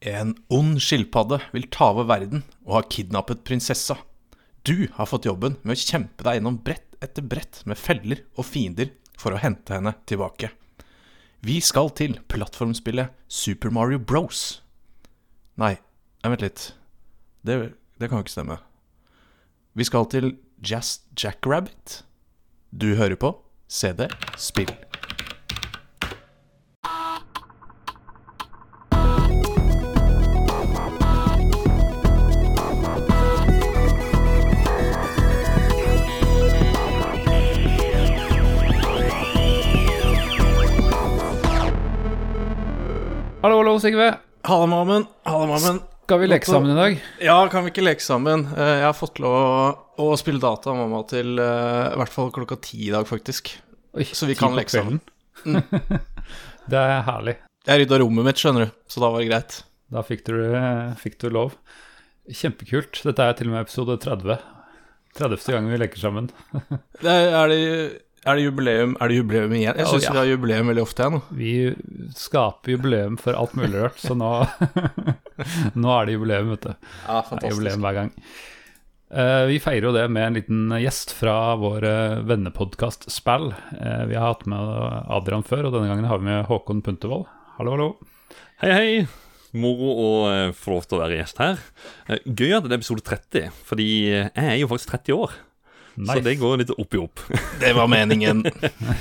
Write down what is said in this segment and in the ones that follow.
En ond skilpadde vil ta over verden og har kidnappet prinsessa. Du har fått jobben med å kjempe deg gjennom brett etter brett med feller og fiender for å hente henne tilbake. Vi skal til plattformspillet Super Mario Bros. Nei, vent litt. Det, det kan jo ikke stemme. Vi skal til Jazz Jackrabbit. Du hører på CD Spill. Sigve. Halla, mammen. Halla, mammen. Skal vi leke sammen i dag? Ja, kan vi ikke leke sammen? Eh, Jeg har fått lov å, å spille data av mamma til eh, i hvert fall klokka ti i dag, faktisk. Oi, Så vi kan leke sammen. Mm. det er herlig. Jeg rydda rommet mitt, skjønner du, så da var det greit. Da fikk du, fikk du lov. Kjempekult. Dette er til og med episode 30. 30. gang vi leker sammen. Det er, er, det, er det jubileum Er det jubileum igjen? Jeg syns oh, ja. vi har jubileum veldig ofte, igjen. Vi skaper jubileum for alt mulig rart, så nå, nå er det jubileum, vet du. Ja, fantastisk. Det er jubileum hver gang. Uh, vi feirer jo det med en liten gjest fra vår uh, vennepodkast Spell. Uh, vi har hatt med Adrian før, og denne gangen har vi med Håkon Puntervold. Hallo, hallo. Hei, hei. Moro å eh, få lov til å være gjest her. Eh, Gøy at det er episode 30, fordi eh, jeg er jo faktisk 30 år. Så det går litt opp i opp. Det var meningen.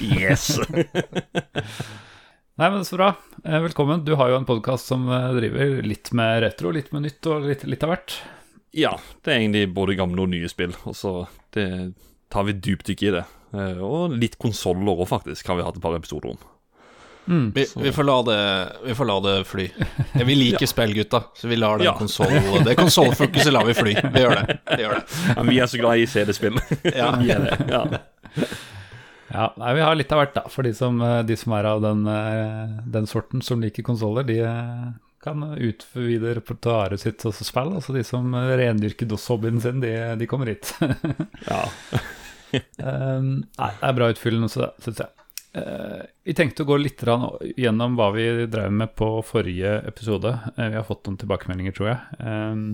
Yes! Nei, men Så bra. Eh, Velkommen. Du har jo en podkast som eh, driver litt med retro, litt med nytt og litt, litt av hvert. ja, det er egentlig både gamle og nye spill, og så det tar vi dypdykk i det. Eh, Og litt konsoller òg, faktisk, har vi hatt et par episoder om. Vi, vi, får la det, vi får la det fly. Vi liker spill, gutta, så vi lar den Ja. konsol, Det konsollfokuset lar vi fly. Vi gjør det. Vi gjør det. Ja, vi er så glad i CD-spill. Ja. vi er det. Ja. Ja, nei, Vi har litt av hvert, da. For de som, eh, de som er av den, eh, den sorten som liker konsoller, de eh, kan utvide repertoaret sitt og spill. Altså de som rendyrker DOS-hobbyen sin, de, de kommer hit. ja. Um, nei, det er bra utfyllende, syns jeg. Eh, vi tenkte å gå litt gjennom hva vi drev med på forrige episode. Eh, vi har fått noen tilbakemeldinger, tror jeg. Um,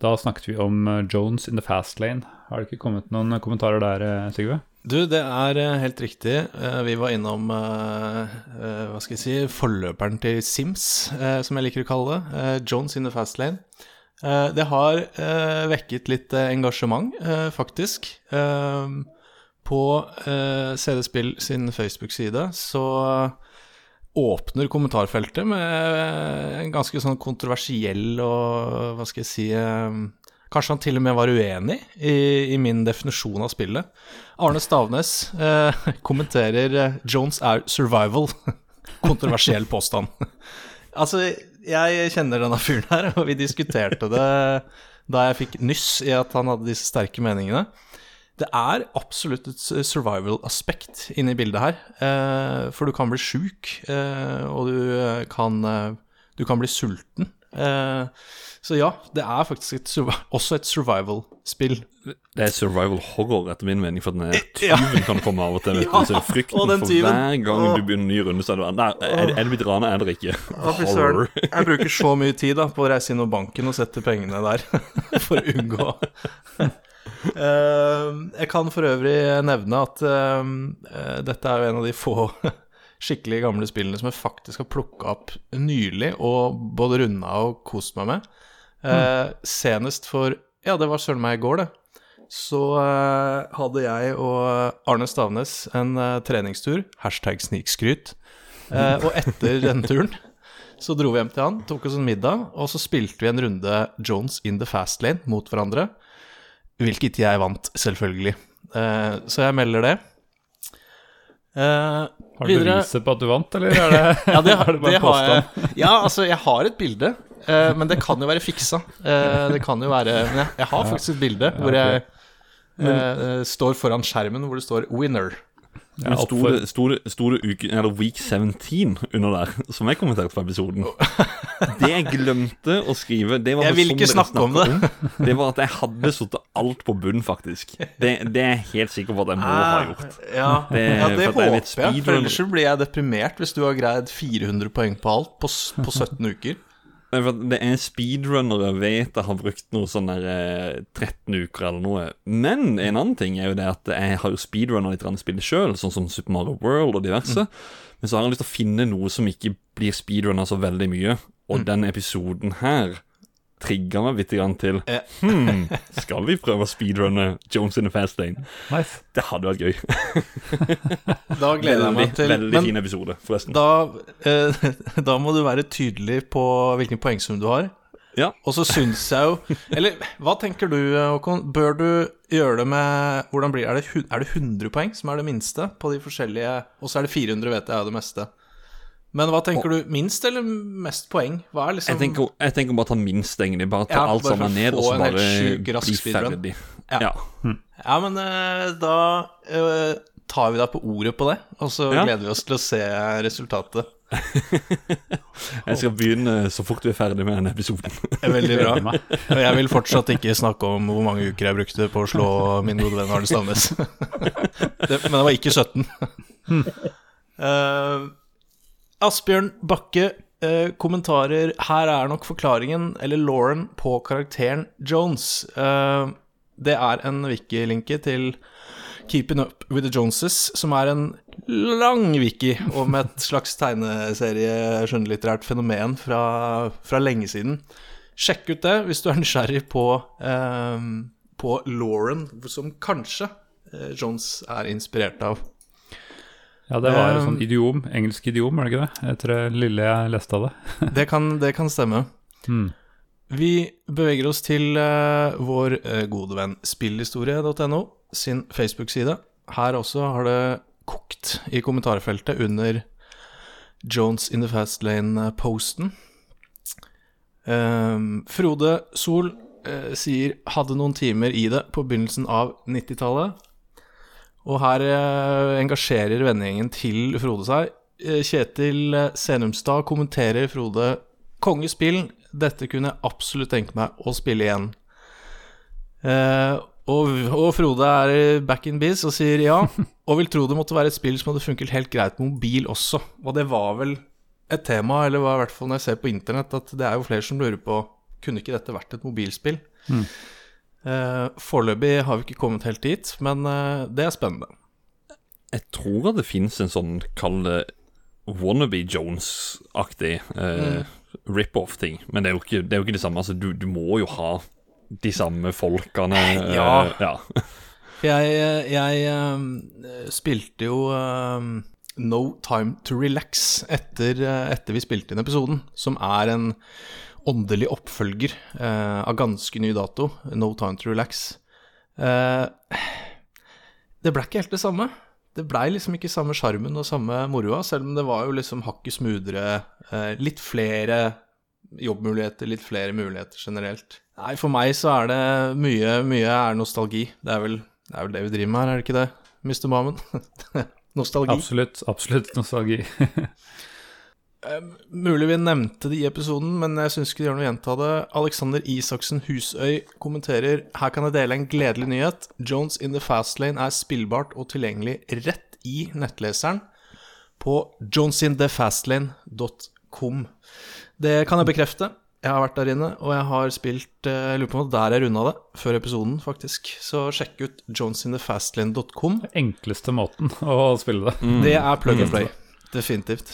da snakket vi om eh, Jones in the fast lane. Har det ikke kommet noen kommentarer der, eh, Sigve? Du, det er eh, helt riktig. Eh, Vi var innom eh, eh, hva skal jeg si, forløperen til Sims, eh, som jeg liker å kalle det. eh, Jones in the fast lane. Eh, Det har eh, vekket litt eh, engasjement, eh, faktisk. Eh, På eh, CD Spill sin Facebook-side så åpner kommentarfeltet med en ganske sånn kontroversiell og hva skal jeg si eh, Kanskje han til og med var uenig i, i min definisjon av spillet. Arne Stavnes eh, kommenterer eh, 'Jones er survival'. Kontroversiell påstand. altså, jeg kjenner denne fyren her, og vi diskuterte det da jeg fikk nyss i at han hadde disse sterke meningene. Det er absolutt et survival-aspekt inne i bildet her. Eh, for du kan bli sjuk, eh, og du eh, kan, du kan bli sulten. Eh, så ja, det er faktisk et, også et survival-spill. Det er survival horror, etter min mening, for den tyven kan komme av og til. vet du, så frykten for hver gang du begynner en ny runde, så er det Nei, er, det blitt rana, er det ikke? Horror. Jeg bruker så mye tid da, på å reise inn og banken og sette pengene der for å unngå Jeg kan for øvrig nevne at eh, eh, dette er jo en av de få skikkelig gamle spillene som jeg faktisk har plukka opp nylig og både runda og kost meg med. Eh, Senest for Ja, det var søren meg i går, det. Så eh, hadde jeg og Arne Stavnes en eh, treningstur, hashtag snikskryt. Eh, og etter den turen så dro vi hjem til han, tok oss en middag, og så spilte vi en runde Jones in the fast lane mot hverandre. Hvilket jeg vant, selvfølgelig. Eh, så jeg melder det. Eh, Har du videre- beviset på at du vant, eller er det, ja, det, er det bare det påstand? jeg. Ja, altså, jeg har et bilde, eh, men det kan jo være fiksa. Eh, det kan jo være Men jeg, jeg har faktisk et bilde hvor jeg eh, står foran skjermen hvor det står 'winner'. Ja, sto oppfor- det, sto, det, sto det uke, eller week 17 under der, som jeg kommenterte på episoden? Det jeg glemte å skrive det var Jeg vil ikke snakke om det. om. Det var at jeg hadde satt alt på bunn, faktisk. Det, det er jeg helt sikker på at jeg må ha gjort. Ja, Det- ja, det for at jeg håper jeg. For ellers blir jeg deprimert hvis du har greid 400 poeng på alt på, på 17 uker. Det er speedrunnere vet jeg har brukt noe sånn der eh, 13 uker eller noe. Men en annen ting er jo det at jeg har jo speedrunner litt spillet sjøl, sånn som Super Mario World og diverse. Men så har jeg lyst til å finne noe som ikke blir speedrunner så veldig mye. Og den episoden her trigga meg litt grann til Ja. hmm, Skal vi prøve å speedrunne Jones in the Fast Lane? Nice. Det hadde vært gøy. Da gleder jeg meg til veldig Men fin episode, forresten. da, eh, da må du være tydelig på hvilken poengsum du har. Ja. Og så syns jeg jo Eller hva tenker du, Håkon? Bør du gjøre det med Hvordan blir? Er det, er det 100 poeng som er det minste på de forskjellige Og så er det 400, vet jeg er det meste. Men hva tenker du? Minst eller mest poeng? Hva er liksom Jeg tenker, jeg tenker bare ta minst, egentlig. Bare ta Ja, alt bare sammen ned, og så bare bli ferdig. Ja. Ja. Ja, men eh, da eh, tar vi deg på ordet på det, og så Ja. gleder vi oss til å se resultatet. Jeg skal begynne så fort vi er ferdig med denne episoden. Veldig bra. Og jeg vil fortsatt ikke snakke om hvor mange uker jeg brukte på å slå min gode venn Arne Stamnes. men det var ikke 17. Eh, Asbjørn Bakke, eh, kommentarer. Her er nok forklaringen, eller Lauren, på karakteren Jones. Eh, det er en wiki-linke til Keeping Up With The Joneses, som er en lang wiki om et slags tegneserie, skjønnlitterært fenomen fra, fra lenge siden. Sjekk ut det hvis du er nysgjerrig på, eh, på Lauren, som kanskje eh, Jones er inspirert av. Ja, det var et Um, sånn idiom, engelsk idiom, er det ikke det? Etter det lille jeg leste av det. Det kan, det kan stemme. Mm. Vi beveger oss til uh, vår uh, gode venn spillhistorie.no sin Facebook-side. Her også har det kokt i kommentarfeltet under Jones in the Fast Lane-posten. Um, Frode Sol uh, sier 'hadde noen timer i det på begynnelsen av 90-tallet'. Og her eh, engasjerer vennegjengen til Frode seg. Eh, Kjetil eh, Senumstad kommenterer Frode 'kongespill'. Dette kunne jeg absolutt tenke meg å spille igjen. Eh, og, og Frode er back in biz og sier ja, og vil tro det måtte være et spill som hadde funket helt greit på mobil også. Og det var vel et tema, eller var i hvert fall når jeg ser på internett, at det er jo flere som lurer på kunne ikke dette vært et mobilspill. Eh, Foreløpig har vi ikke kommet helt dit, men eh, det er spennende. Jeg tror at det fins en sånn, kall det wannabe Jones-aktig eh, rip-off-ting. Men det er, jo ikke, det er jo ikke det samme. Altså, du, du må jo ha de samme folkene. eh, Ja. ja. Jeg, jeg eh, spilte jo um, No Time To Relax etter, eh, etter vi spilte inn episoden, som er en åndelig oppfølger eh, av ganske ny dato, No Time To Relax. Eh, det ble ikke helt det samme. Det blei liksom ikke samme sjarmen og samme moroa, selv om det var jo liksom hakket smoothere, eh, litt flere jobbmuligheter, litt flere muligheter generelt. Nei, for meg så er det mye, mye er nostalgi. Det er vel det, er vel det vi driver med her, er det ikke det, Mr. Mamen? nostalgi. Absolutt, absolutt nostalgi. Mulig vi nevnte det i episoden, men jeg syns ikke det gjør noe å gjenta det. Alexander Isaksen Husøy kommenterer Her kan jeg dele en gledelig nyhet. Jones in the Fast Lane er spillbart og tilgjengelig rett i nettleseren på jonesinthefastlane.com. Det kan jeg bekrefte. Jeg har vært der inne, og jeg har spilt eh, Jeg lurer på om det der jeg runda det, før episoden, faktisk. Så sjekk ut jonesinthefastlane.com. Enkleste måten å spille det. Det er plug and play. Definitivt.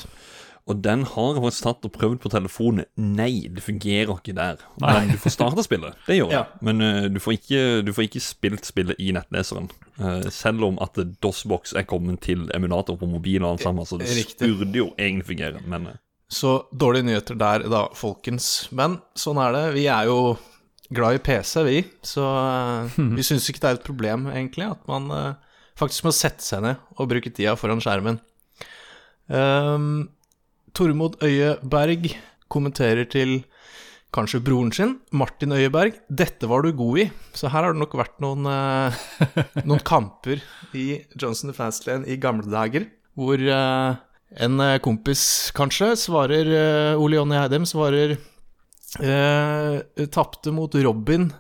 Og den har jeg faktisk tatt og prøvd på telefonen. Nei, det fungerer ikke der. Nei. Men du får starta spillet, det gjør det. Ja. Men uh, du, får ikke, du får ikke spilt spillet i nettleseren. Uh, selv om at DOSBox er kommet til emulator på mobil og sammen. Så det Riktig. burde jo egentlig fungere, men eh, Så dårlige nyheter der, da, folkens. Men sånn er det. Vi er jo glad i PC, vi. Så vi syns ikke det er et problem, egentlig, at man faktisk må sette seg ned og bruke tida foran skjermen. Um, Tormod Øyeberg kommenterer til kanskje broren sin, Martin Øyeberg. 'Dette var du god i'. Så her har det nok vært noen, eh, noen kamper i Johnson Fastlane i gamle dager, hvor eh, en eh, kompis kanskje svarer eh, Ole Jonny Eidem svarer eh, Tapte mot Robin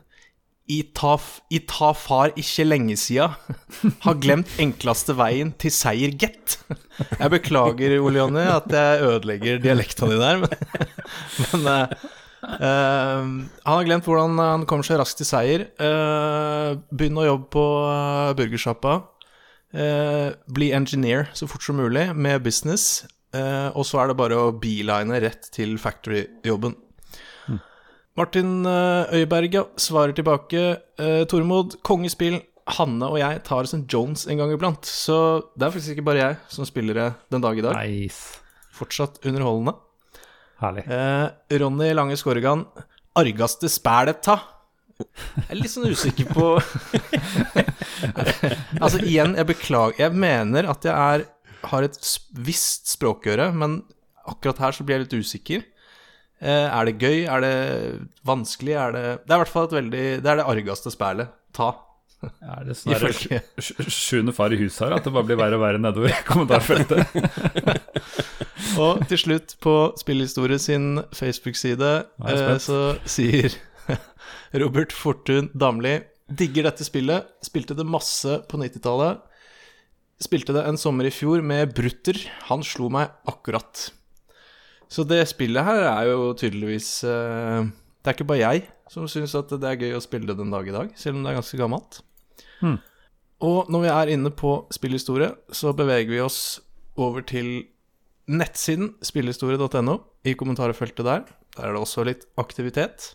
i ta, I ta far ikke lenge sia. Har glemt enkleste veien til seier, gett. Jeg beklager, Ole Jonny, at jeg ødelegger dialekta di der, men, men uh, uh, han har glemt hvordan han kommer seg raskt til seier. Uh, Begynn å jobbe på burgersjappa. Eh, bli engineer så fort som mulig med business. Eh, og så er det bare å beeline rett til factory-jobben. Martin Øyberget svarer tilbake. Eh, Tormod, kongespill. Hanne og jeg tar oss en Jones en gang iblant. Så det er faktisk ikke bare jeg som spiller det den dag i dag. Nice. Fortsatt underholdende. Herlig. Eh, Ronny Lange Skåregan. Argaste spælet ta. Jeg er litt sånn usikker på Altså, igjen, jeg beklager Jeg mener at jeg er, har et visst språkøre, men akkurat her så blir jeg litt usikker. Eh, er det gøy? Er det vanskelig? Er det Det er i hvert fall et veldig Det er det argeste spillet. Ta. Er det sånn der Ifølge sj- sj- sjuende far i huset her, at det bare blir verre og verre nedover kommentarfeltet? Og til slutt, på Spillhistorie sin Facebook-side, eh, så sier Robert Fortun Damli Digger dette spillet. Spilte det masse på 90-tallet. Spilte det en sommer i fjor med Brutter. Han slo meg akkurat. Så det spillet her er jo tydeligvis uh, Det er ikke bare jeg som syns at det er gøy å spille det den dag i dag, selv om det er ganske gammelt. Hmm. Og når vi er inne på spillhistorie, så beveger vi oss over til nettsiden spillhistorie.no. I kommentarfeltet der Der er det også litt aktivitet.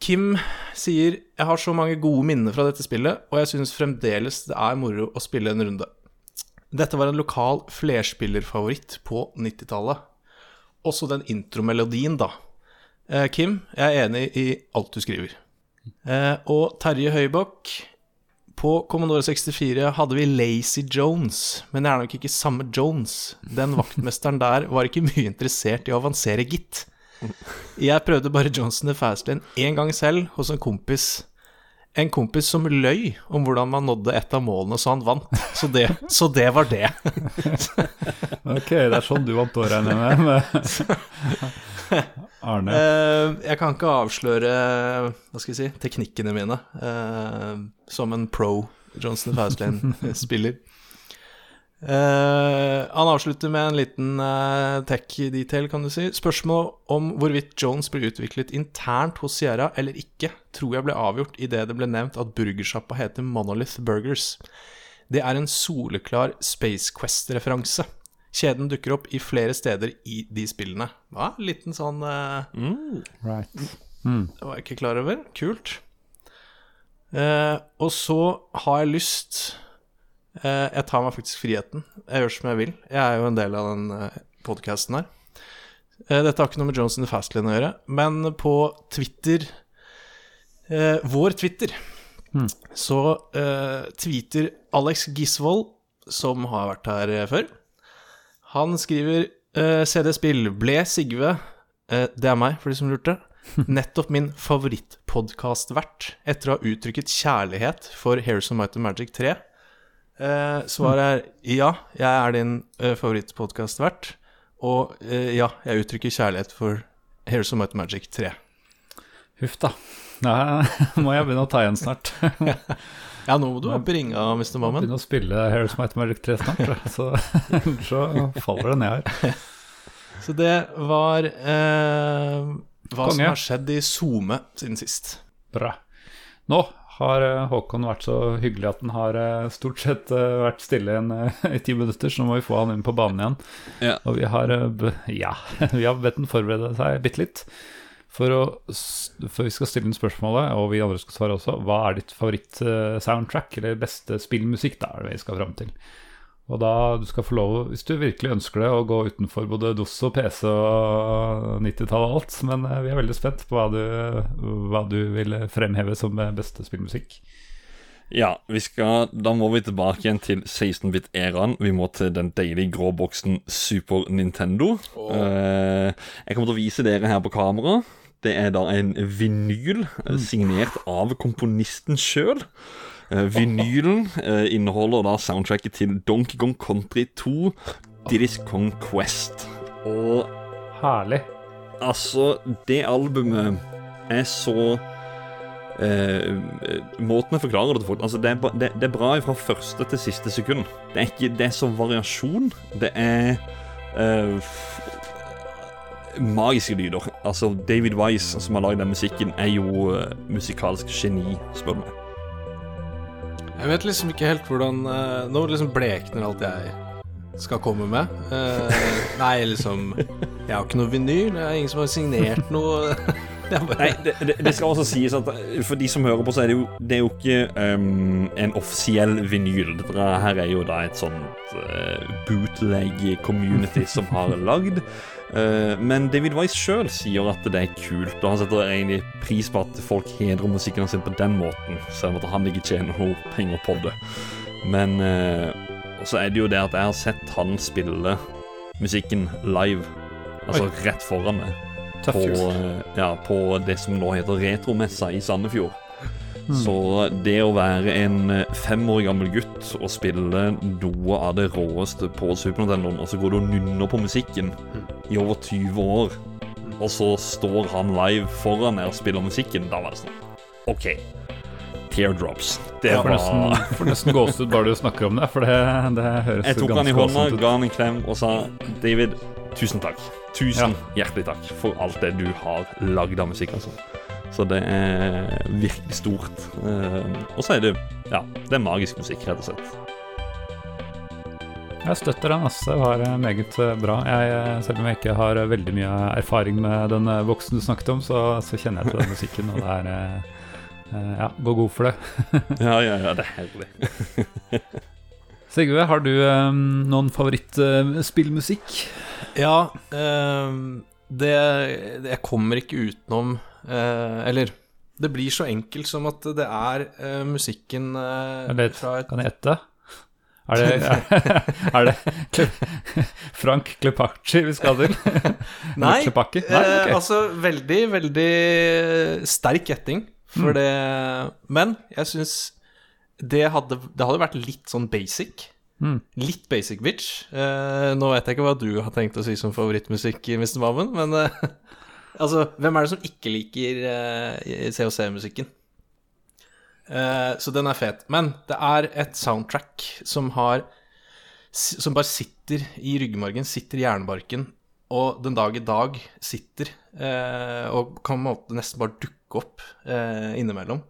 Kim sier Jeg har så mange gode minner fra dette spillet, og jeg syns fremdeles det er moro å spille en runde. Dette var en lokal flerspillerfavoritt på 90-tallet. Også den intromelodien, da. Eh, Kim, jeg er enig i alt du skriver. Eh, og Terje Høybakk På Commodore 64 hadde vi Lazy Jones, men det er nok ikke samme Jones. Den vaktmesteren der var ikke mye interessert i å avansere, gitt. Jeg prøvde bare Johnson the Fastlane én gang selv hos en kompis. En kompis som løy om hvordan man nådde et av målene så han vant. Så det, så det var det. Ok, det er sånn du vant året, regner med. med Arne. Eh, jeg kan ikke avsløre hva skal jeg si, teknikkene mine eh, som en pro Johnson Fastlane-spiller. Eh, han avslutter med en liten uh, tech-detail, kan du si. Spørsmål om hvorvidt Jones ble utviklet internt hos Sierra eller ikke, tror jeg ble avgjort idet det ble nevnt at burgersjappa heter Monolith Burgers. Det er en soleklar Space Quest-referanse. Kjeden dukker opp i flere steder i de spillene. Hva? Liten sånn eh, Right. det var jeg ikke klar over. Kult. Eh, og så har jeg lyst Jeg tar meg faktisk friheten. Jeg gjør som jeg vil. Jeg er jo en del av den eh, podkasten her. Eh, dette har ikke noe med Johnson the Fastlane å gjøre, men på Twitter eh, Vår Twitter så uh, tweeter Alex Gisvold, som har vært her eh, før. Han skriver uh, CD-spill ble Sigve uh, Det er meg, for de som lurte. Nettopp min favorittpodkastvert etter å ha uttrykket kjærlighet for Hairs of Might and Magic 3. Eh, svaret er ja, jeg er din eh, favorittpodkastvert. Og eh, ja, jeg uttrykker kjærlighet for Heroes of Might Magic 3. Huff da. Nå må jeg begynne å ta igjen snart. Ja, nå må du opp i ringa, Mr. Mommen. Begynne å spille Harris Might Magic 3 snart, så, så faller det ned her. Så det var eh, hva som har skjedd i SoMe siden sist. Bra. Nå har eh, Håkon vært så hyggelig at han har eh, stort sett eh, vært stille en, i ti minutter, så nå må vi få han inn på banen igjen. Ja. Og vi har, ja, vi har bedt han forberede seg bitte litt. For, å, for vi skal stille inn spørsmålet, og vi andre skal svare også, hva er ditt favoritt-soundtrack, eller beste spillmusikk, da er det vi skal fram til. Og da du skal få lov, hvis du virkelig ønsker det, å gå utenfor både DOS og PC og 90-tallet og alt. Men eh, vi er veldig spent på hva du, hva du vil fremheve som eh, beste spillmusikk. Ja, vi skal, da må vi tilbake igjen til 16-bit-æraen. Vi må til den deilige grå boksen Super Nintendo. Oh. jeg kommer til å vise dere her på kamera. Det er da en vinyl signert av komponisten sjøl. Vinylen eh, inneholder da soundtracket til Donkey Kong Country 2, Diddy's Kong Quest. Og Herlig. Altså, det albumet er så eh, Måten jeg forklarer det til folk altså det, er, det, det er bra fra første til siste sekund. Det er, ikke, det er så variasjon. Det er eh, Magiske lyder. Altså, David Wise, som har lagd den musikken, er jo uh, musikalsk geni, spør du meg. Jeg vet liksom ikke helt hvordan uh, Nå liksom blekner alt jeg skal komme med. Uh, nei, liksom Jeg har ikke noe vinyl. Det er ingen som har signert noe. Nei, det, det, skal også sies at for de som hører på, så er det jo, det er jo ikke um, en offisiell vinyl. Her er jo da et sånt uh, bootleg community som har lagd. Uh, men David Wise sjøl sier at det er kult, og han setter egentlig pris på at folk hedrer musikken sin på den måten, selv om at han ikke tjener noe penger på det. Men uh, så er det jo det at jeg har sett han spille musikken live, altså Oi. rett foran meg på, eh, ja, på det som nå heter Retromessa i Sandefjord. Mm. Så det å være en eh, fem år gammel gutt og spille noe av det råeste på Super Nintendo, og så går du og nynner på musikken i over 20 år, og så står han live foran deg og spiller musikken, da var det sånn OK. Teardrops. Det ja, var nesten, For nesten gåsehud bare du snakker om det, for det, det høres ganske ut. Jeg tok han i hånda, ga han en klem og sa David, tusen takk. Tusen ja. hjertelig takk for alt det du har lagd av musikk. altså. Så det er virkelig stort. Uh, og så er det ja, det er magisk musikk, rett og slett. Jeg støtter den. altså, Det var eh, meget eh, bra. Jeg, selv om jeg ikke har veldig mye erfaring med den voksen du snakket om, så, så kjenner jeg til den musikken, og det er uh, Ja, gå god for det. ja, ja, ja, det er herlig. Sigve, har du um, noen favorittspillmusikk? Uh, ja, um, det, Jeg kommer ikke utenom uh, Eller det blir så enkelt som at det er uh, musikken fra et Kan jeg gjette? Er det, er, er det Frank Klepacci vi skal til? Nei, Nei okay. altså veldig, veldig sterk gjetting. For mm. det Men jeg syns det det hadde vært litt sånn basic. Mm. Litt basic bitch. Eh, nå vet jeg ikke hva du har tenkt å si som favorittmusikk, Mr. Mammen, men eh, altså, hvem er det som ikke liker eh, COC-musikken? Så den er fet. Men det er et soundtrack som har Som bare sitter i ryggmargen, sitter i hjernebarken, og den dag i dag sitter, og kan måte nesten bare dukke opp innimellom.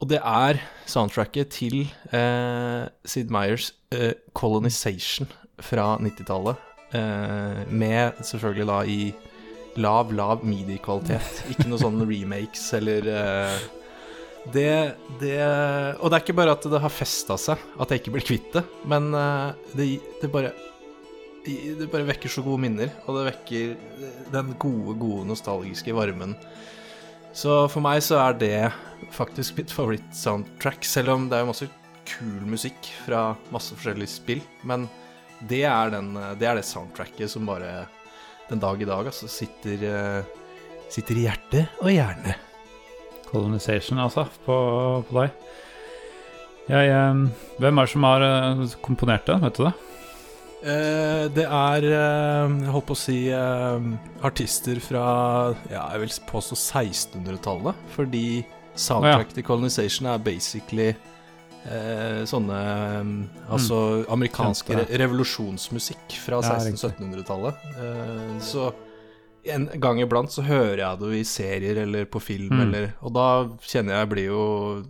Og det er soundtracket til eh, Sid Meyers eh, 'Colonization' fra 90-tallet. Eh, med selvfølgelig da i lav, lav medie-kvalitet. Ikke noe sånn remakes eller eh, det, det, Og det er ikke bare at det har festa seg, at jeg ikke blir kvitt det, men eh, det, det bare det bare vekker så gode minner, og det vekker den gode, gode nostalgiske varmen så for meg så er det faktisk mitt favoritt-soundtrack, selv om det er masse kul musikk fra masse forskjellige spill. Men det er, den, det, er det soundtracket som bare den dag i dag altså sitter, uh, sitter i hjertet og hjernen. Colonization, altså, på, på deg. Jeg, um, hvem er det som har uh, komponert det, vet du det? Eh, det er, uh, jeg holdt på å si, eh, artister fra ja, jeg vil påstå 1600-tallet. Fordi soundtrack til Colonization er basically sånne um, Altså mm. amerikanske re revolusjonsmusikk fra ja, 1600-1700-tallet. så en gang iblant så hører jeg det i serier eller på film, mm. eller, og da kjenner jeg jeg blir jo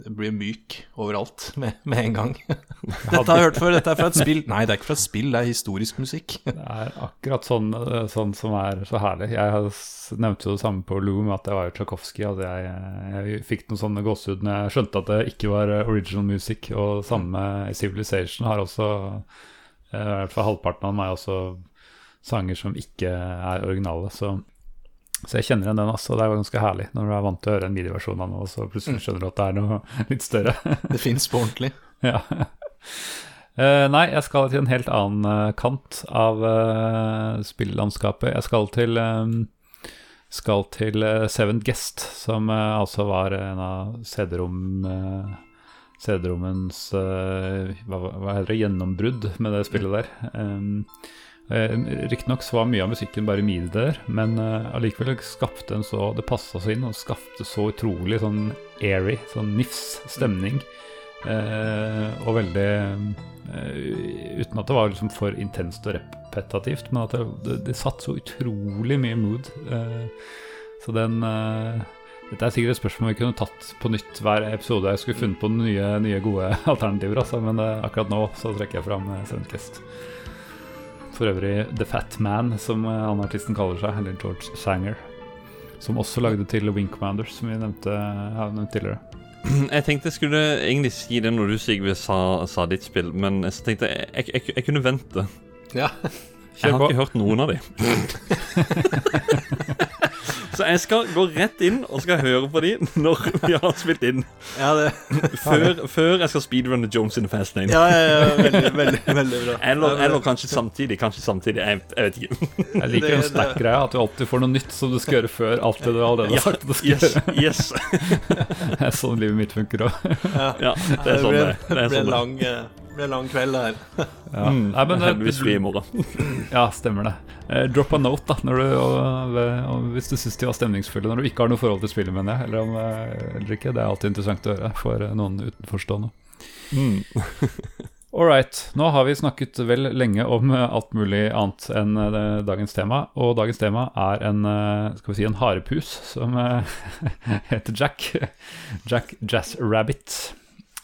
jeg blir myk overalt med, med en gang. dette har jeg hørt før, dette er fra et spill. Nei, det er ikke fra et spill, det er historisk musikk. det er akkurat sånn, sånn, som er så herlig. Jeg nevnte jo det samme på Loom, at det var jo Tsjajkovskij. Altså jeg, jeg, fikk noen sånne gåsehud når jeg skjønte at det ikke var original music. Og samme Civilization har også, i hvert fall halvparten av meg også sanger som ikke er originale. Så, så jeg kjenner igjen den. Altså. Det er ganske herlig når du er vant til å høre en videoversjon av noe, og så plutselig mm. skjønner du at det er noe litt større. det fins på ordentlig. ja. Uh, nei, jeg skal til en helt annen uh, kant av uh, spillandskapet. Jeg skal til um, skal til Seventh Guest, som altså var en av CD-rom CD-rommens hva, hva, heter det, gjennombrudd med det spillet der. Um, Eh, Riktignok var mye av musikken bare midi der, men uh, allikevel skapte en så Det passa så inn og skapte så utrolig sånn airy, sånn nifs stemning. Eh, og veldig eh, Uten at det var liksom for intenst og repetativt, men at det, det, det satt så utrolig mye mood. Eh, så den eh, Dette er sikkert et spørsmål vi kunne tatt på nytt hver episode. Jeg skulle funnet på nye, nye gode alternativer, altså, men eh, akkurat nå så trekker jeg fram Sevenquest. For øvrig The Fat Man, som eh, han artisten kaller seg, eller George Sanger. Som også lagde til Wing Commanders, som vi nevnte, har nevnt tidligere. Jeg tenkte jeg skulle egentlig si det når du Sigve sa, sa ditt spill, men så tenkte jeg jeg, jeg, jeg kunne vente. Ja. Jeg har på. ikke hørt noen av de. så jeg skal gå rett inn og skal høre på de når vi har spilt inn. Ja, det, Før, før jeg skal speedrunne Jones in the Fast Lane. ja, ja, ja veldig, veldig, veldig bra. Eller, eller kanskje samtidig. Kanskje samtidig. Jeg, jeg vet ikke. Jeg liker Det- den stack-greia, at du alltid får noe nytt som du skal gjøre før alt det du allerede har sagt du skal yes, gjøre. yes. Det er sånn livet mitt funker òg. Ja, det er sånn det er. Det ble er sånn det lang, eh, ble lang kveld her. Ja. Mm, Nei, men, eh, heldigvis fri i morgen. Ja, stemmer det. Eh, drop a note, da, når du, og, og, hvis du syns de var stemningsfulle når du ikke har noe forhold til spillet, mener jeg. Eller, om, eh, eller ikke. Det er alltid interessant å høre for eh, noen utenforstående. Mm. All right. Nå har vi snakket vel lenge om eh, alt mulig annet enn eh, dagens tema. Og dagens tema er en, eh, skal vi si, en harepus som eh, heter Jack. Jack Jazz Rabbit.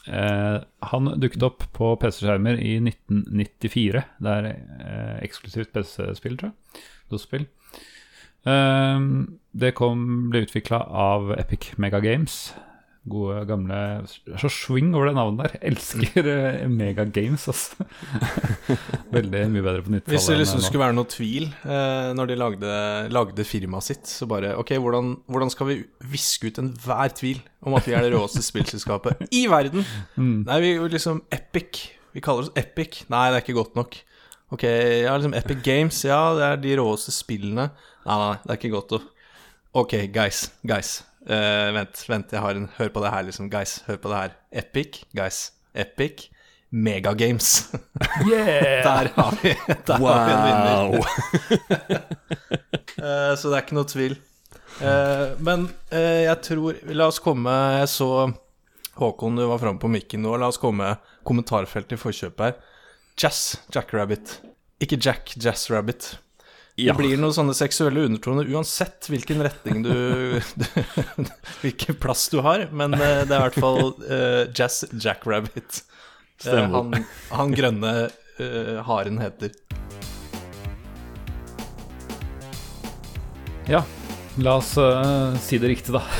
Eh, han dukket opp på PC-skjermer i 1994. Det er eh, eksklusivt PC-spill, tror jeg. DOS-spill. Eh, det kom, ble utvikla av Epic Mega Games. Gode, gamle så swing over det navnet der. Elsker uh, Mega Games, altså. Veldig mye bedre på 90-tallet. Hvis det liksom skulle være noe tvil uh, når de lagde, lagde firmaet sitt, så bare Ok, hvordan, hvordan skal vi viske ut enhver tvil om at vi er det råeste spillselskapet i verden? Mm. Nei, vi er liksom Epic. Vi kaller oss Epic. Nei, det er ikke godt nok. Ok, ja, liksom Epic Games, ja, det er de råeste spillene. Nei, nei, det er ikke godt nok. Ok, guys, guys. Eh, vent, vent, jeg har en Hør på det her, liksom. Guys, hør på det her. Epic, guys. Epic. Megagames. Yeah! Der har vi, der har vi en vinner. Wow. Eh, så det er ikke noe tvil. Uh, men jeg tror La oss komme Jeg så Håkon, du var framme på mikken nå. La oss komme kommentarfeltet i forkjøpet her. Jazz Jackrabbit. Ikke Jack Jazz Rabbit. Ja. Det blir noen sånne seksuelle undertoner uansett hvilken retning du, du Hvilken plass du har, men eh, det er i hvert fall uh, Jazz Jackrabbit. Eh, Stemmer. han, han grønne uh, haren heter. Ja, la oss uh, si det riktig, da.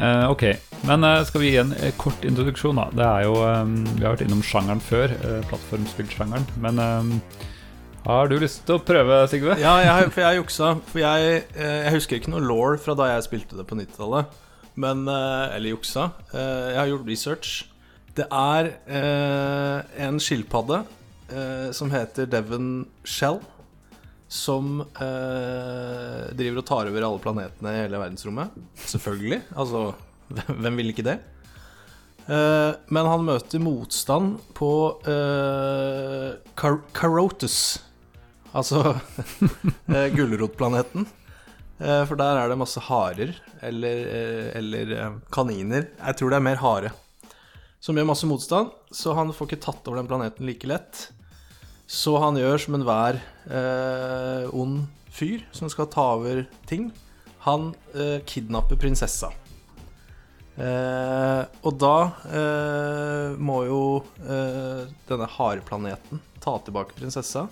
Eh, ok, men skal vi gi en kort introduksjon, da. Det er jo, um, vi har vært innom sjangeren før, uh, plattformspillsjangeren. Men eh, har du lyst til å prøve, Sigve? Ja, jeg, for jeg juksa. For jeg, eh, jeg husker ikke noe law fra da jeg spilte det på 90-tallet. Men eh, Eller juksa. Eh, jeg har gjort research. Det er en skilpadde som heter Devon Shell. Som driver og tar over alle planetene i hele verdensrommet. Selvfølgelig. Altså, hvem vil ikke det? Men han møter motstand på uh, Car Carotus. Altså eh, gulrotplaneten. Eh, for der er det masse harer, eller, eh, eller kaniner. Jeg tror det er mer hare. Som gjør masse motstand, så han får ikke tatt over den planeten like lett. Så han gjør som enhver eh, ond fyr som skal ta over ting. Han eh, kidnapper prinsessa. Eh, og da eh, må jo denne hareplaneten ta tilbake prinsessa.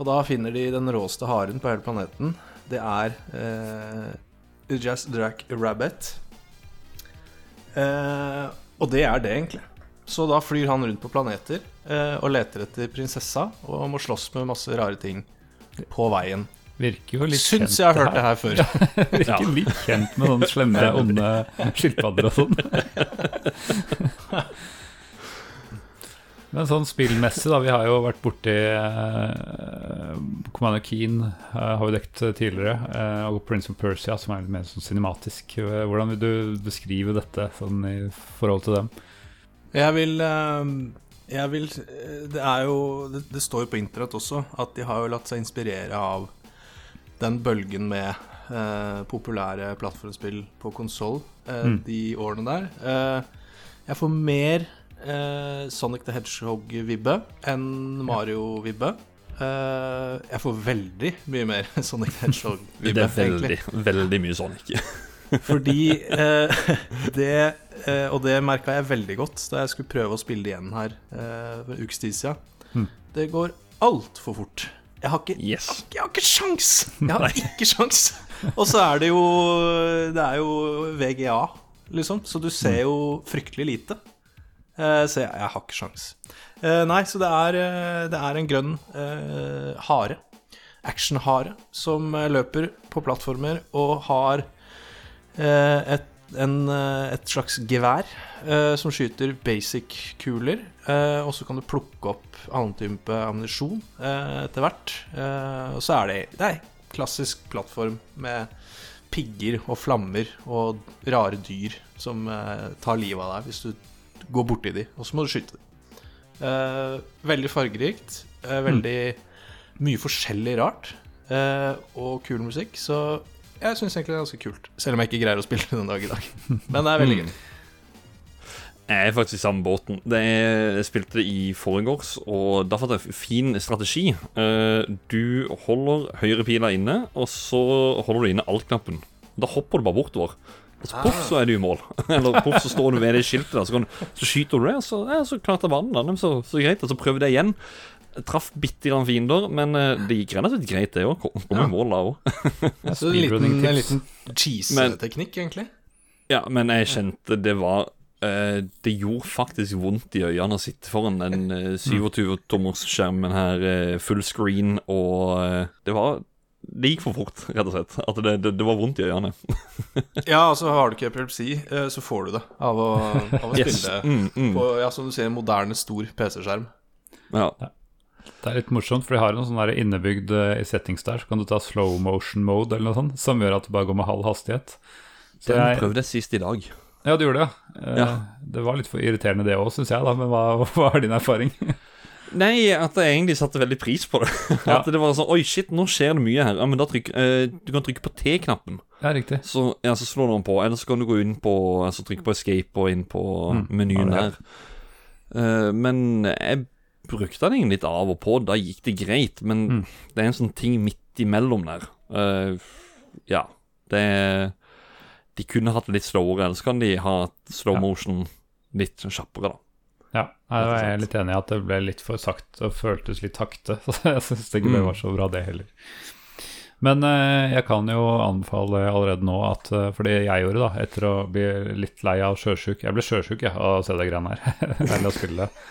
Og da finner de den råeste haren på hele planeten. Det er eh, Just Drack Rabbit. Eh, og det er det, egentlig. Så da flyr han rundt på planeter eh, og leter etter prinsessa og må slåss med masse rare ting på veien. Virker jo litt Syns kjent, jeg har hørt det her før. Virker litt kjent med sånne slemme, onde skilpadder og sånn. Men sånn spillmessig, da. Vi har jo vært borti uh, Commander Keen, uh, har vi dekt tidligere. Uh, og Prince of Persia, som er litt mer sånn cinematisk. Eh, Hvordan vil du beskrive dette sånn i forhold til dem? Jeg vil, eh, jeg vil eh, Det er jo Det, det står jo på internett også at de har jo latt seg inspirere av den bølgen med eh, populære plattformspill på konsoll eh, Mm. de årene der. Eh, Jeg får mer eh, Sonic the Hedgehog-vibbe enn Mario-vibbe. Eh, jeg får veldig mye mer Sonic the Hedgehog-vibbe, Det er veldig, veldig mye Sonic. Fordi eh, det eh, Og det merka jeg veldig godt da jeg skulle prøve å spille det igjen her eh, for en ukes tid siden. Mm. Det går altfor fort. Jeg har ikke Yes. Jeg har ikke sjans! Jeg har ikke sjans. Og så er det jo Det er jo VGA, liksom, så du ser jo fryktelig lite. Eh, så jeg, jeg har ikke sjans. Eh, nei, så det er, eh, det er en grønn hare. Actionhare som løper på plattformer og har et, en, et slags gevær eh, som skyter basic-kuler. Eh, og så kan du plukke opp annen type ammunisjon eh, etter hvert. Og så er det, det klassisk plattform med pigger og flammer og rare dyr som tar livet av deg hvis du går borti de, og så må du skyte dem. Eh, veldig fargerikt. eh, veldig mye forskjellig rart. eh, og kul musikk. Så jeg syns egentlig det er ganske kult. Selv om jeg ikke greier å spille den dag i dag. Men det er veldig gøy. Jeg er faktisk i samme båten. Det jeg spilte det i forgårs, og da fant jeg en fin strategi. Eh, du holder høyrepila inne, og så holder du inne alt-knappen. Da hopper du bare bortover. Så poff, så er du i mål. Eller poff, så står du ved det skiltet der, så, kan, så skyter du det, og så, ja, så klarte vannet da. Så, så greit. Og så prøver jeg igjen. Jeg traff bitte grann fiender, men eh, det gikk relativt greit, det òg. Kom, i mål da òg. Så en liten, Speedrunning-tips. en liten cheese-teknikk, egentlig. Ja, men jeg kjente det var uh, Det gjorde faktisk vondt i øynene å sitte foran den uh, 27-tommers-skjermen her, uh, full screen, og eh, det var Det gikk for fort, rett og slett. At det, det, det var vondt i øynene. Ja, altså har du ikke epilepsi, eh, så får du det av å, av å spille Mm, mm. på ja, som du sier, en moderne, stor PC-skjerm. Ja. Det er litt morsomt, for de har en sånn innebygd eh, settings der, så kan du ta slow motion mode eller noe sånt, som gjør at du bare går med halv hastighet. Så Den jeg, prøvde sist i dag. ja, du gjorde det, ja. Eh, Ja. Det var litt for irriterende det òg, syns jeg, da, men hva, hva er din erfaring? Nei, at jeg egentlig satte veldig pris på det. Ja. At det var sånn Oi, shit, nå skjer det mye her. Ja, men da trykk eh, Du kan trykke på T-knappen. ja, riktig. Så, ja, så slår du den på, eller så kan du gå inn på Altså trykke på escape og inn på Mm, menyen ja, er der. Eh, men jeg brukte den egentlig litt av og på, da gikk det greit. Men Mm. det er en sånn ting midt imellom der. Eh, ja, det De kunne hatt det litt slowere, eller så kan de ha slow motion litt kjappere, da. Ja, jeg er litt enig i at det ble litt for sakte og føltes litt takte. Så jeg syns det ikke det var så bra, det heller. Men eh, jeg kan jo anbefale allerede nå at eh, For det jeg gjorde, da, etter å bli litt lei av sjøsjuk Jeg ble sjøsjuk ja, av å se det greiene her. Eller å spille det.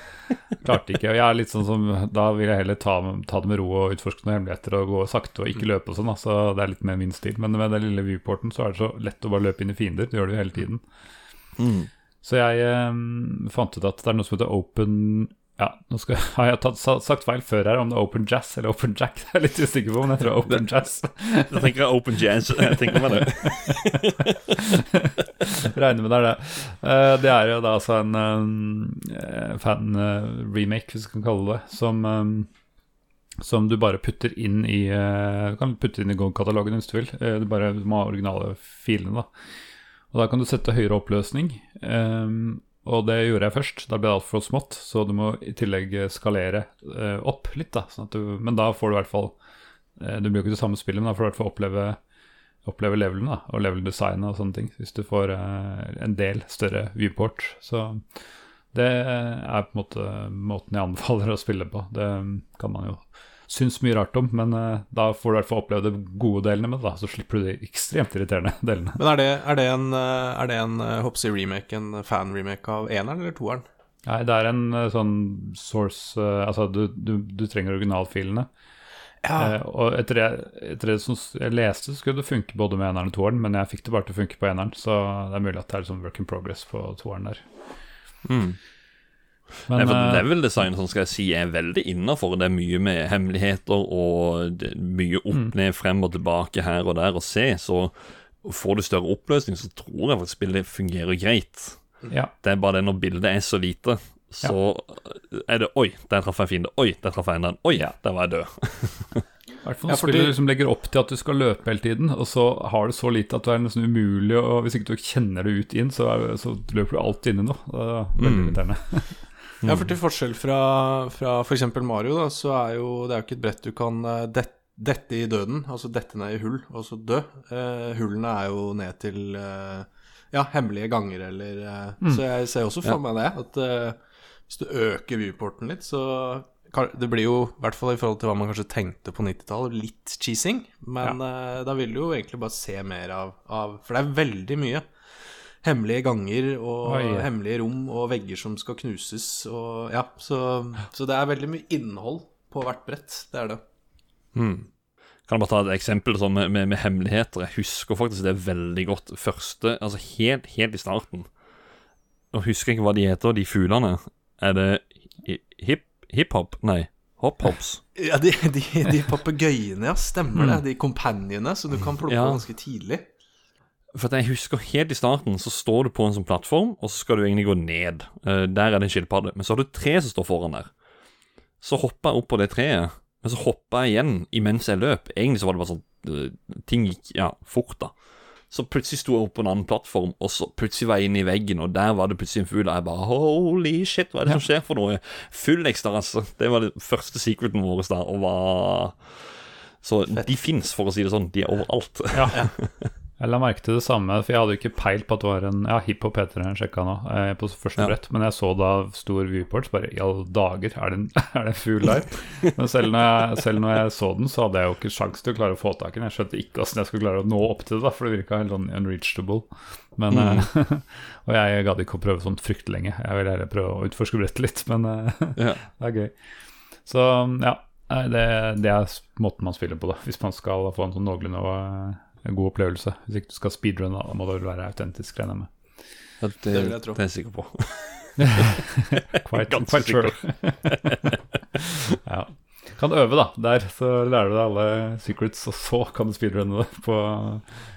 Klarte ikke. Og jeg er litt sånn som Da vil jeg heller ta, ta det med ro og utforske noen hemmeligheter og gå sakte og ikke løpe og sånn. Så det er litt mer min stil. Men med den lille viewporten så er det så lett å bare løpe inn i fiender. Du gjør det jo hele tiden. Mm. Så jeg eh, fant ut at det er noe som heter open Ja, nå skal, har jeg tatt, sagt feil før her, om det er open jazz eller open jack. Det er litt usikker på, men jeg tror open jazz. Da tenker jeg open jazz. Jeg tenker meg det. Regner med det er det. Eh, det er jo da altså en eh, fan-remake, hvis vi kan kalle det, som eh, som du bare putter inn i eh, Du kan putte inn i GOG-katalogen hvis du vil. Eh, Du bare må ha originale filene, da. Og da kan du sette høyere oppløsning. um, og det gjorde jeg først. Da ble det altfor smått, så du må i tillegg skalere uh, opp litt. da sånn du, Men da får du i hvert fall uh, Du blir jo ikke det samme spillet, men da får du i hvert fall oppleve oppleve levelen da, og level-designet og sånne ting. Hvis du får uh, en del større viewport. Så det er på en måte måten jeg anbefaler å spille på. Det kan man jo synes mye rart om, men uh, da får du i hvert fall oppleve de gode delene med det, da, så slipper du de ekstremt irriterende delene. Men er det, er det en, eh, er det en eh, Hopsy remake, en fan-remake av eneren eller toeren? Nei, det er en sånn source uh, Altså, du, du, du trenger originalfilene. Ja. Uh, og etter det, etter det som jeg leste, så skulle det funke både med eneren og toeren, men jeg fikk det bare til å funke på eneren, så det er mulig at det er liksom work in progress på toeren der. Mm. Men Nei, for eh, Level-design sånn skal jeg si, er veldig innafor. Det er mye med hemmeligheter og mye opp, Mm. ned, frem og tilbake her og der å se. Så får du større oppløsning, så tror jeg faktisk spillet fungerer greit. ja. Det er bare det når bildet er så lite, så er det Oi, der traff jeg en fiende. Oi, der traff jeg en. Oi, der var jeg død. I hvert fall Ja, fordi- spillet liksom legger opp til at du skal løpe hele tiden, og så har du så lite at det er nesten umulig Og hvis ikke du kjenner det ut inn, så, er, så løper du alltid inn i noe. Det er veldig Mm. Ja, for til forskjell fra, fra f.eks. Mario, da, så er jo det er jo ikke et brett du kan dette dette i døden, altså dette ned i hull, og så dø. Eh, hullene er jo ned til eh, ja, hemmelige ganger, eller eh, Så jeg ser også for Ja. meg det, at eh, hvis du øker viewporten litt, så kan, Det blir jo, i hvert fall i forhold til hva man kanskje tenkte på 90-tallet, litt cheesing, men eh, da vil du jo egentlig bare se mer av, av For det er veldig mye. Hemmelige ganger og Oi. hemmelige rom og vegger som skal knuses og Ja, så, så det er veldig mye innhold på hvert brett. Det er det. Mm. Kan jeg bare ta et eksempel sånn med, med, med hemmeligheter? Jeg husker faktisk det veldig godt. Første, altså helt, helt i starten. Nå husker jeg ikke hva de heter, de fuglene. Er det hi- hip, hiphop? Nei, hop-hops. Ja, de, de, de papegøyene, ja. Stemmer det. De companionene som du kan plukke Ja. ganske tidlig. For jeg husker helt i starten så står du på en sånn plattform, og så skal du egentlig gå ned. Eh, der er det en skilpadde. Men så har du et tre som står foran der. Så hoppa jeg opp på det treet, men så hoppa jeg igjen imens jeg løp. Egentlig så var det bare sånn eh, Ting gikk ja, fort, da. Så plutselig sto jeg opp på en annen plattform, og så plutselig var jeg inne i veggen, og der var det plutselig en fugl, og jeg bare Holy shit, hva er det som skjer for noe? Full ekstra, altså. Det var det første secreten vår da, og var Så de fins, for å si det sånn. De er overalt. Ja. Jeg la merke til det samme, for jeg hadde jo ikke peil på at det var en Ja, hiphop heter det, jeg sjekka nå, eh, på første Ja. brett, men jeg så da stor viewport, så bare i alle dager, er det en, er det en fugl der? Men selv når, jeg, selv når jeg så den, så hadde jeg jo ikke sjans til å klare å få tak i den. Jeg skjønte ikke åssen jeg skulle klare å nå opp til det, da, for det virka helt sånn unreachable. Men, eh, og jeg gadd ikke å prøve sånt fryktelig lenge. Jeg vil heller prøve å utforske brettet litt, men eh, Ja. det er gøy. Så ja, det, det er måten man spiller på, da, hvis man skal få en sånn noenlunde eh, god opplevelse. Hvis ikke du skal speedrunne, da, må det vel være autentisk, regner jeg med. Ja, det, Det vil jeg tro. det er jeg sikker på. Quite, quite sure. ja. Kan øve, da. Der så lærer du deg alle secrets, og så kan du speedrunne det på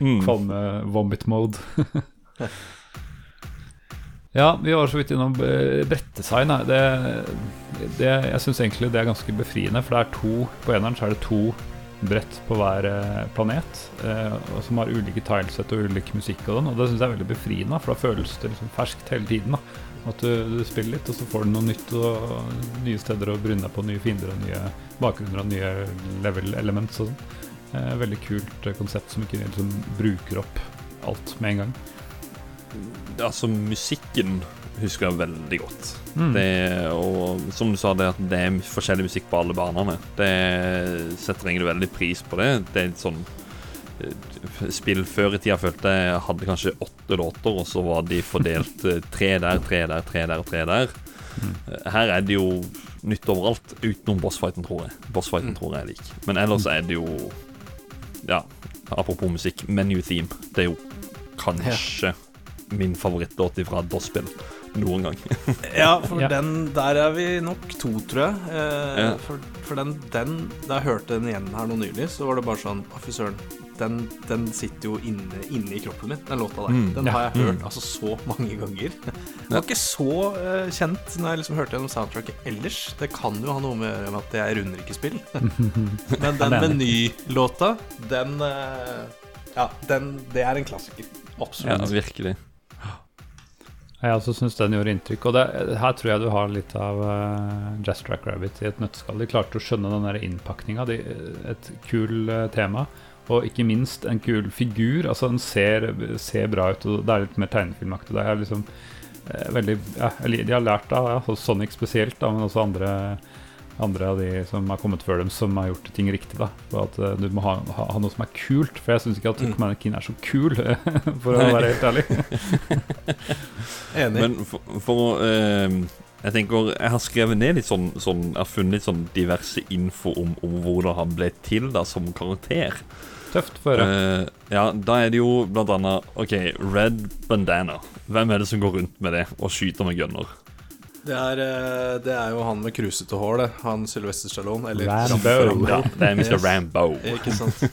Mm. kvalme vomit mode. ja, vi var så vidt innom eh, brettdesign. Det, det, jeg syns egentlig det er ganske befriende, for det er to På eneren så er det to brett på hver eh, planet, eh, og som har ulike tilesett og ulik musikk og den, og det syns jeg er veldig befriende, for da føles det liksom ferskt hele tiden. da At du, du spiller litt, og så får du noe nytt og nye steder å brune på, nye fiender og nye bakgrunner og nye level elements og sånn. Eh, veldig kult eh, konsept som ikke liksom bruker opp alt med en gang. Altså, musikken husker jeg veldig godt. Mm. Det, og som du sa, det at det er forskjellig musikk på alle banene. Det setter egentlig veldig pris på det. Det er et sånn eh, Spill før i tida følte jeg hadde kanskje åtte låter, og så var de fordelt eh, tre der, tre der, tre der, tre der. Mm. Her er det jo nytt overalt, utenom bossfighten, tror jeg. Bossfighten Mm. tror jeg er lik. Men ellers er det jo Ja, apropos musikk, menu theme. Det er jo kanskje min favorittlåt fra DOS-spill noen gang. Ja, for Ja. den Der er vi nok to, tror jeg. Eh, Ja. For, for den, den Da jeg hørte den igjen her nå nylig, så var det bare sånn Å, fy søren. Den, den sitter jo inne, inne i kroppen min, den låta der. Mm, den ja, har jeg hørt mm. altså så mange ganger. Den Ja. var ikke så uh, kjent når jeg liksom hørte gjennom soundtracket ellers. Det kan jo ha noe med med at jeg runder ikke spill. Men den menylåta, den uh, Ja, den, det er en klassiker. Absolutt. Ja, virkelig. Jeg også syns den gjorde inntrykk. Og det, her tror jeg du har litt av uh, Jazz Track Rabbit i et nøtteskall. De klarte å skjønne den der innpakninga. Et kul uh, tema. Og ikke minst en kul figur. Altså Den ser, ser bra ut, og det er litt mer tegnefilmaktig. Det er liksom uh, veldig ja, De har lært av ja, Sonic spesielt, da, men også andre andre av de som har kommet før dem, som har gjort ting riktig. da For at uh, Du må ha, ha, ha noe som er kult, for jeg syns ikke at Mm. Commander er så kul, for å være helt ærlig. Enig. Men for, for eh, Jeg tenker Jeg har skrevet ned litt sånn, sånn Jeg har funnet litt sånn diverse info om, om hvordan han ble til da som karakter. Tøft for. Eh, ja, da er det jo blant annet OK, Red Bandana. Hvem er det som går rundt med det og skyter med gunner? Det er, eh, det er jo han med krusete hår, det. Han Sylvester Stallone. Eller Rambo. Ja, det er Mr. Yes. Rambo. Ikke sant?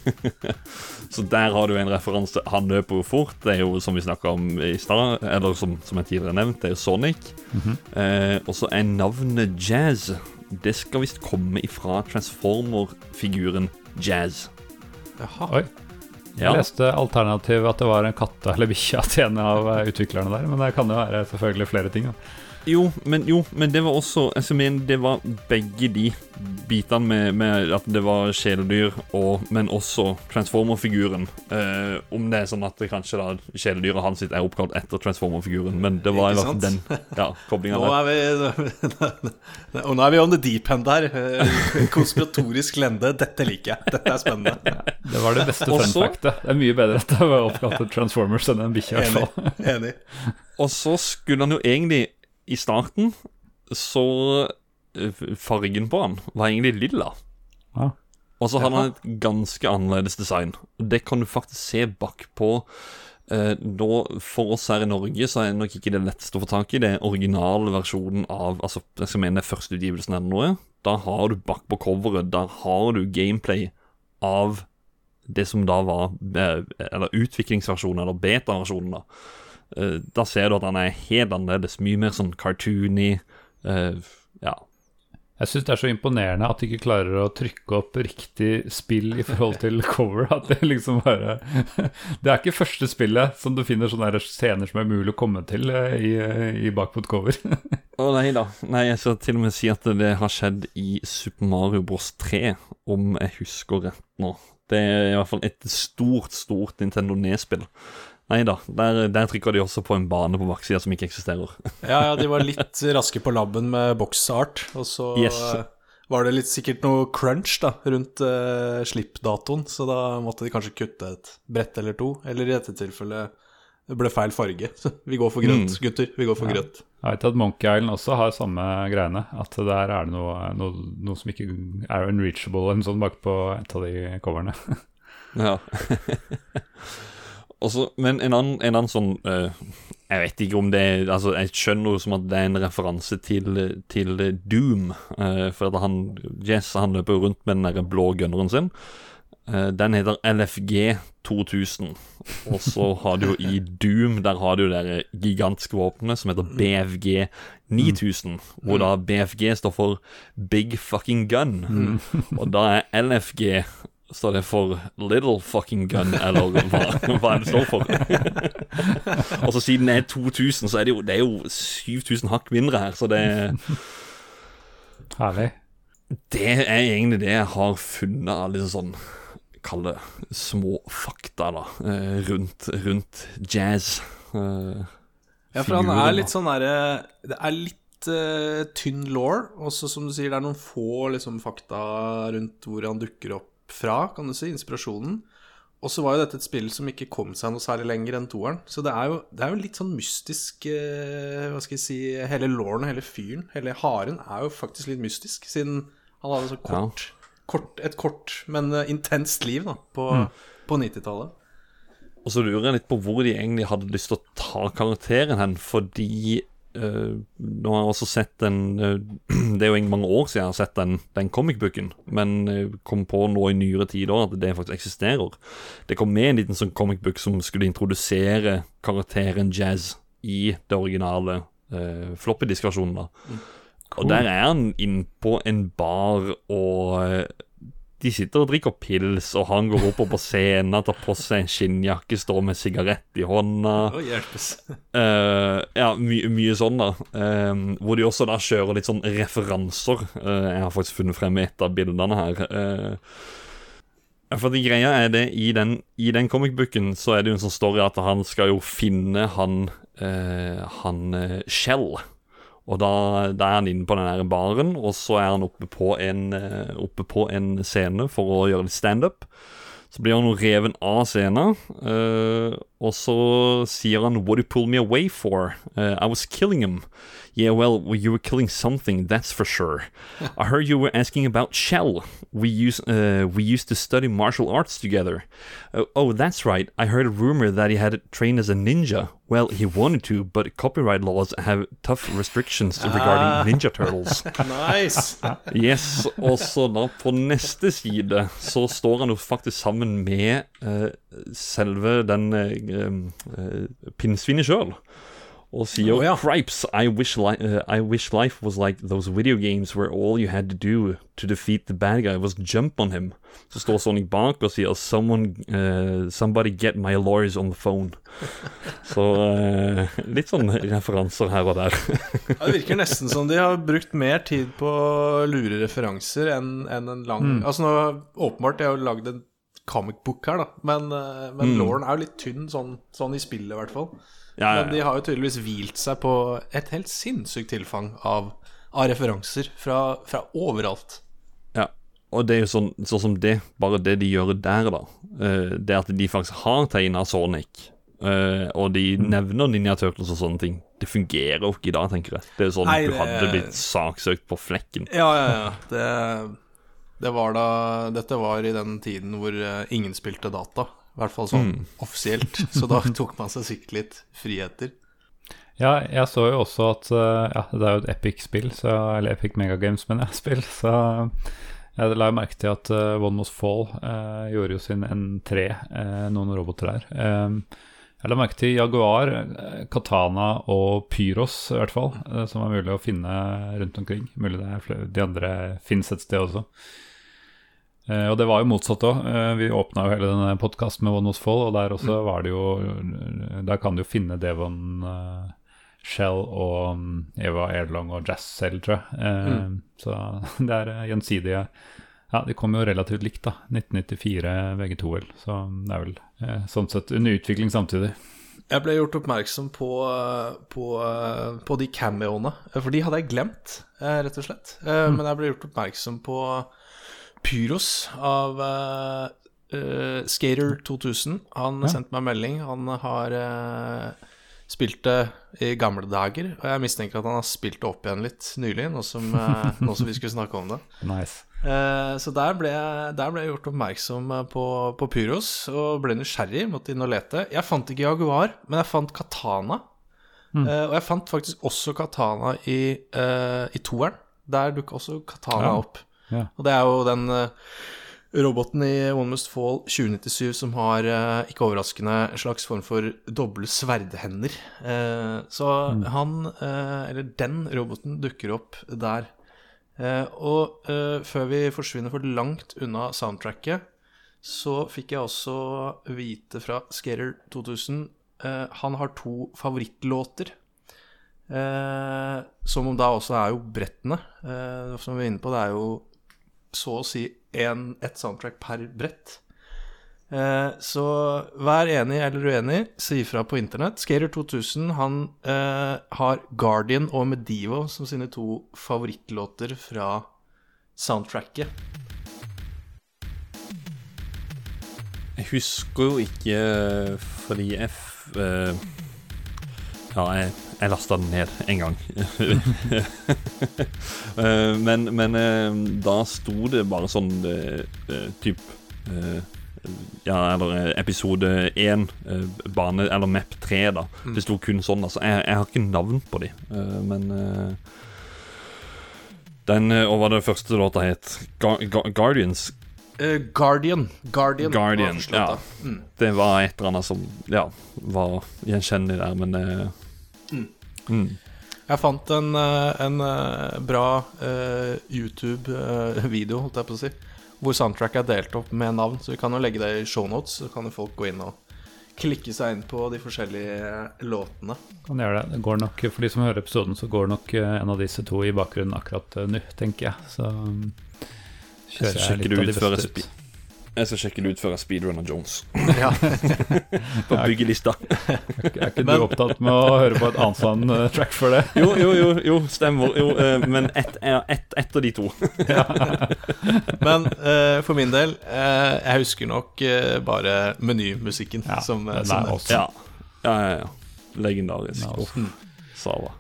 Så der har du en referanse. Han løper jo fort. Det er jo som vi snakka om i stad, eller som, som jeg tidligere nevnt, det er jo Sonic. -hmm. eh, og så er navnet Jazz Det skal visst komme ifra Transformer-figuren jazz. Jaha. Oi. Ja. Jeg leste alternativ at det var en katte eller bikkja til en av eh, utviklerne der, men det kan jo være selvfølgelig flere ting. Da. Jo, men, jo, men det var også altså, men Det var begge de bitene med, med at det var kjæledyr, og, men også Transformer-figuren. Eh, om det er sånn at det kanskje da kjæledyret hans er oppkalt etter Transformer-figuren, men det var Ikke den ja, koblinga Nå der. er vi Og nå er vi on the deep end her. Eh, Konspiratorisk lende. Dette liker jeg. Dette er spennende. Det var det beste fun factet. Det er mye bedre at det var oppkalt Transformers enn en bikkje. i hvert Enig. fall. Enig. Og så skulle han jo egentlig I starten så eh, Fargen på han var egentlig lilla. Ja. Og så hadde han et ganske annerledes design. Og Det kan du faktisk se bakpå. Eh, for oss her i Norge så er nok ikke det letteste å få tak i. Det er originale versjonen av Altså, jeg skal mene det førsteutgivelsen eller noe. Da har du bakpå coveret Der har du gameplay av det som da var eh, Eller utviklingsversjonen, eller beta-versjonen, da. Eh, Da ser du at han er helt annerledes. Mye mer sånn cartoony. Uh, ja. Jeg syns det er så imponerende at de ikke klarer å trykke opp riktig spill i forhold til cover. At det liksom bare Det er ikke første spillet som du finner sånne scener som er mulig å komme til eh, i, i bakpå et cover. Å nei da. Nei, jeg skal til og med si at det har skjedd i Super Mario Bros 3, om jeg husker rett nå. Det er i hvert fall et stort, stort Nintendo NES-spill. Nei da, der, der trykker de også på en bane på baksida som ikke eksisterer. Ja, ja, de var litt raske på labben med boksart, og så Yes. eh, var det litt sikkert noe crunch da, rundt eh, slippdatoen, så da måtte de kanskje kutte et brett eller to, eller i dette tilfellet det ble feil farge. Så vi går for grønt, Mm. gutter. Vi går for grønt. Jeg vet at Monkey Island også har samme greiene. At der er det noe, noe, noe som ikke er unreachable, En sånn bak bakpå et av de coverne. Ja. Også, men en annen, en annen sånn uh, Jeg vet ikke om det er Altså, jeg skjønner jo som at det er en referanse til, til Doom. Uh, for at han Jess han løper jo rundt med den der blå gunneren sin. Uh, den heter LFG 2000. Og så har du jo i Doom Der har du det der gigantiske våpenet som heter BFG 9000. Hvor da BFG står for Big Fucking Gun. Og da er LFG Står det for Little Fucking Gun, eller hva, hva det står for? Og så siden det er 2000, så er det jo, det er jo 7000 hakk mindre her, så det Herlig. Det er egentlig det jeg har funnet av litt sånn Kall det små fakta, da, eh, rundt, rundt jazz. Uh, Ja, for han er litt sånn derre Det er litt uh, tynn law, også som du sier, det er noen få liksom, fakta rundt hvor han dukker opp fra, kan du si, inspirasjonen. Og så var jo dette et spill som ikke kom seg noe særlig lenger enn toeren. Så det er jo, det er jo litt sånn mystisk eh, Hva skal jeg si Hele Lauren og hele fyren, hele haren, er jo faktisk litt mystisk, siden han hadde så kort, kort Et kort, men eh, intenst liv da på, på 90-tallet. Og så lurer jeg litt på hvor de egentlig hadde lyst til å ta karakteren hen, fordi eh, Nå har jeg også sett den uh, Det er jo mange år siden jeg har sett den, den comicbooken, men uh, kom på nå i nyere tider at det faktisk eksisterer. Det kom med en liten sånn comicbook som skulle introdusere karakteren Jazz i det originale uh, floppy-disk-versjonen. da Og der er han innpå en bar, og de sitter og drikker pils, og han går opp på scenen, tar på seg en skinnjakke, står med sigarett i hånda. Å, hjelpes. Uh, ja, my mye sånn, da. Uh, hvor de også da kjører litt sånn referanser. Uh, jeg har faktisk funnet frem et av bildene her. Eh, for det greia er det I den, i den comicbooken så er det jo en sånn story at han skal jo finne han Han Shell. Og da, da er han inne på den her baren, og så er han oppe på en, eh, oppe på en scene for å gjøre litt standup. Så blir han reven av scenen, uh, og så sier han What do you pull me away for? Uh, I was killing him. Yeah, well, you were killing something, that's for sure. I heard you were asking about Shell. We use, uh, we used to study martial arts together. Uh, oh, that's right. I heard a rumor that he had trained as a ninja. Well, he wanted to, but copyright laws have tough restrictions regarding Ninja Turtles. Nice! Yes, og så da på neste side så står han jo faktisk sammen med eh, selve den uh, pinnsvinet sjøl. Og sier oh, ja. Cripes, I wish, li uh, I wish life was like those video games where all you had to do to defeat the bad guy was jump on him. Så står Sonic bak og sier Someone, uh, Somebody get my lawyers on the phone. Så uh, litt sånn referanser her og der. Ja, det virker nesten som de har brukt mer tid på å lure referanser enn en, en lang Altså nå, Åpenbart, de har jo lagd en comic book her, da, men, eh, men Lauren er jo litt tynn sånn, sånn i spillet, i hvert fall. Ja, ja, Men de har jo tydeligvis hvilt seg på et helt sinnssykt tilfang av, av referanser fra, fra overalt. Ja, og det er jo sånn, sånn som det, bare det de gjør der, da. eh, det at de faktisk har tegna Sonic, eh, og de nevner Ninja Turtles og sånne ting. Det fungerer jo ikke i dag, tenker jeg. Det er sånn Nei, du hadde blitt saksøkt på flekken. Ja, ja, ja. Det, det var da Dette var i den tiden hvor eh, ingen spilte data. I hvert fall sånn offisielt. Så da tok man seg sikkert litt friheter. Ja, jeg så jo også at eh, Ja, det er jo et Epic-spill, eller Epic Megagames, men jeg spill, så jeg la jo merke til at uh, One Must Fall eh, gjorde jo sin N3, eh, noen roboter der. Um, jeg la merke til Jaguar, eh, Katana og Pyros, i hvert fall, eh, som er mulig å finne rundt omkring. Mulig det er flere, de andre fins et sted også. Eh, og det var jo motsatt òg. vi åpna jo hele denne podkasten med One Was Fall, og der også var det jo Der kan du jo finne Devon eh, Shell og um, Eva Erlong og Jazz selv, tror jeg. Mm. Så det er eh, gjensidige Ja, de kom jo relativt likt, da. 1994 VG2L, Så det er vel eh, sånn sett under utvikling samtidig. Jeg ble gjort oppmerksom på, på, på de cameoene, for de hadde jeg glemt, eh, rett og slett. Mm. Men jeg ble gjort oppmerksom på Pyros av eh, Skater 2000. Han Ja. sendte meg en melding. Han har uh, spilt det i gamle dager, og jeg mistenker at han har spilt det opp igjen litt nylig, nå som, uh, nå som vi skulle snakke om det. Nice. Så der ble, jeg, der ble jeg gjort oppmerksom på, på Pyros og ble nysgjerrig. Måtte inn og lete. Jeg fant ikke Jaguar, men jeg fant Katana. Eh, og jeg fant faktisk også Katana i, i toeren. Der dukka også Katana Ja. opp. Ja. Og det er jo den eh, roboten i One Must Fall 2097 som har, eh, ikke overraskende, en slags form for doble sverdhender. Eh, så han, eh, eller den roboten, dukker opp der. Og før vi forsvinner for langt unna soundtracket, så fikk jeg også vite fra Skater 2000 eh, Han har to favorittlåter. Som om da også er jo brettene. Som vi er inne på, det er jo så å si en, ett soundtrack per brett. Eh, så vær enig eller uenig, si ifra på internett. Skater 2000 han eh, har Guardian og Medivo som sine to favorittlåter fra soundtracket. Jeg husker jo ikke fordi f- eh, Ja, jeg, jeg lasta den ned en gang. Eh, men men eh, da sto det bare sånn eh, typ eh, Ja, eller episode én, eh, bane Eller map 3, da. Det sto kun sånn. Altså, jeg, jeg har ikke navn på de, eh, men Den, og hva det første låta het? Gar Gar Guardians? Uh, Guardian. Guardian. Guardian, ja. Mm. Det var et eller annet som ja, var gjenkjennelig der, men eh, mm. Jeg fant en, eh, en eh, bra uh, YouTube-video, holdt jeg på å si, hvor soundtrack er delt opp med navn. Så vi kan jo legge det i shownotes, så kan jo folk gå inn og klikke seg inn på de forskjellige låtene. Kan gjøre det. det går nok, For de som hører episoden, så går nok eh, en av disse to i bakgrunnen akkurat eh, nå, tenker jeg. Så Jeg kjører jeg litt av de ut beste ut. Jeg skal sjekke det ut før jeg speedrunner Jones Ja. på byggelista. Er ikke Men- du opptatt med å høre på et annet sånn eh, track for det? Jo, jo, jo, jo stemmer. Jo, eh, men ett et, et av de to. Men uh, for min del, uh, jeg husker nok uh, bare menymusikken Ja, som, som nevnt. Ja, ja, ja. ja. Legendarisk. Er Sava.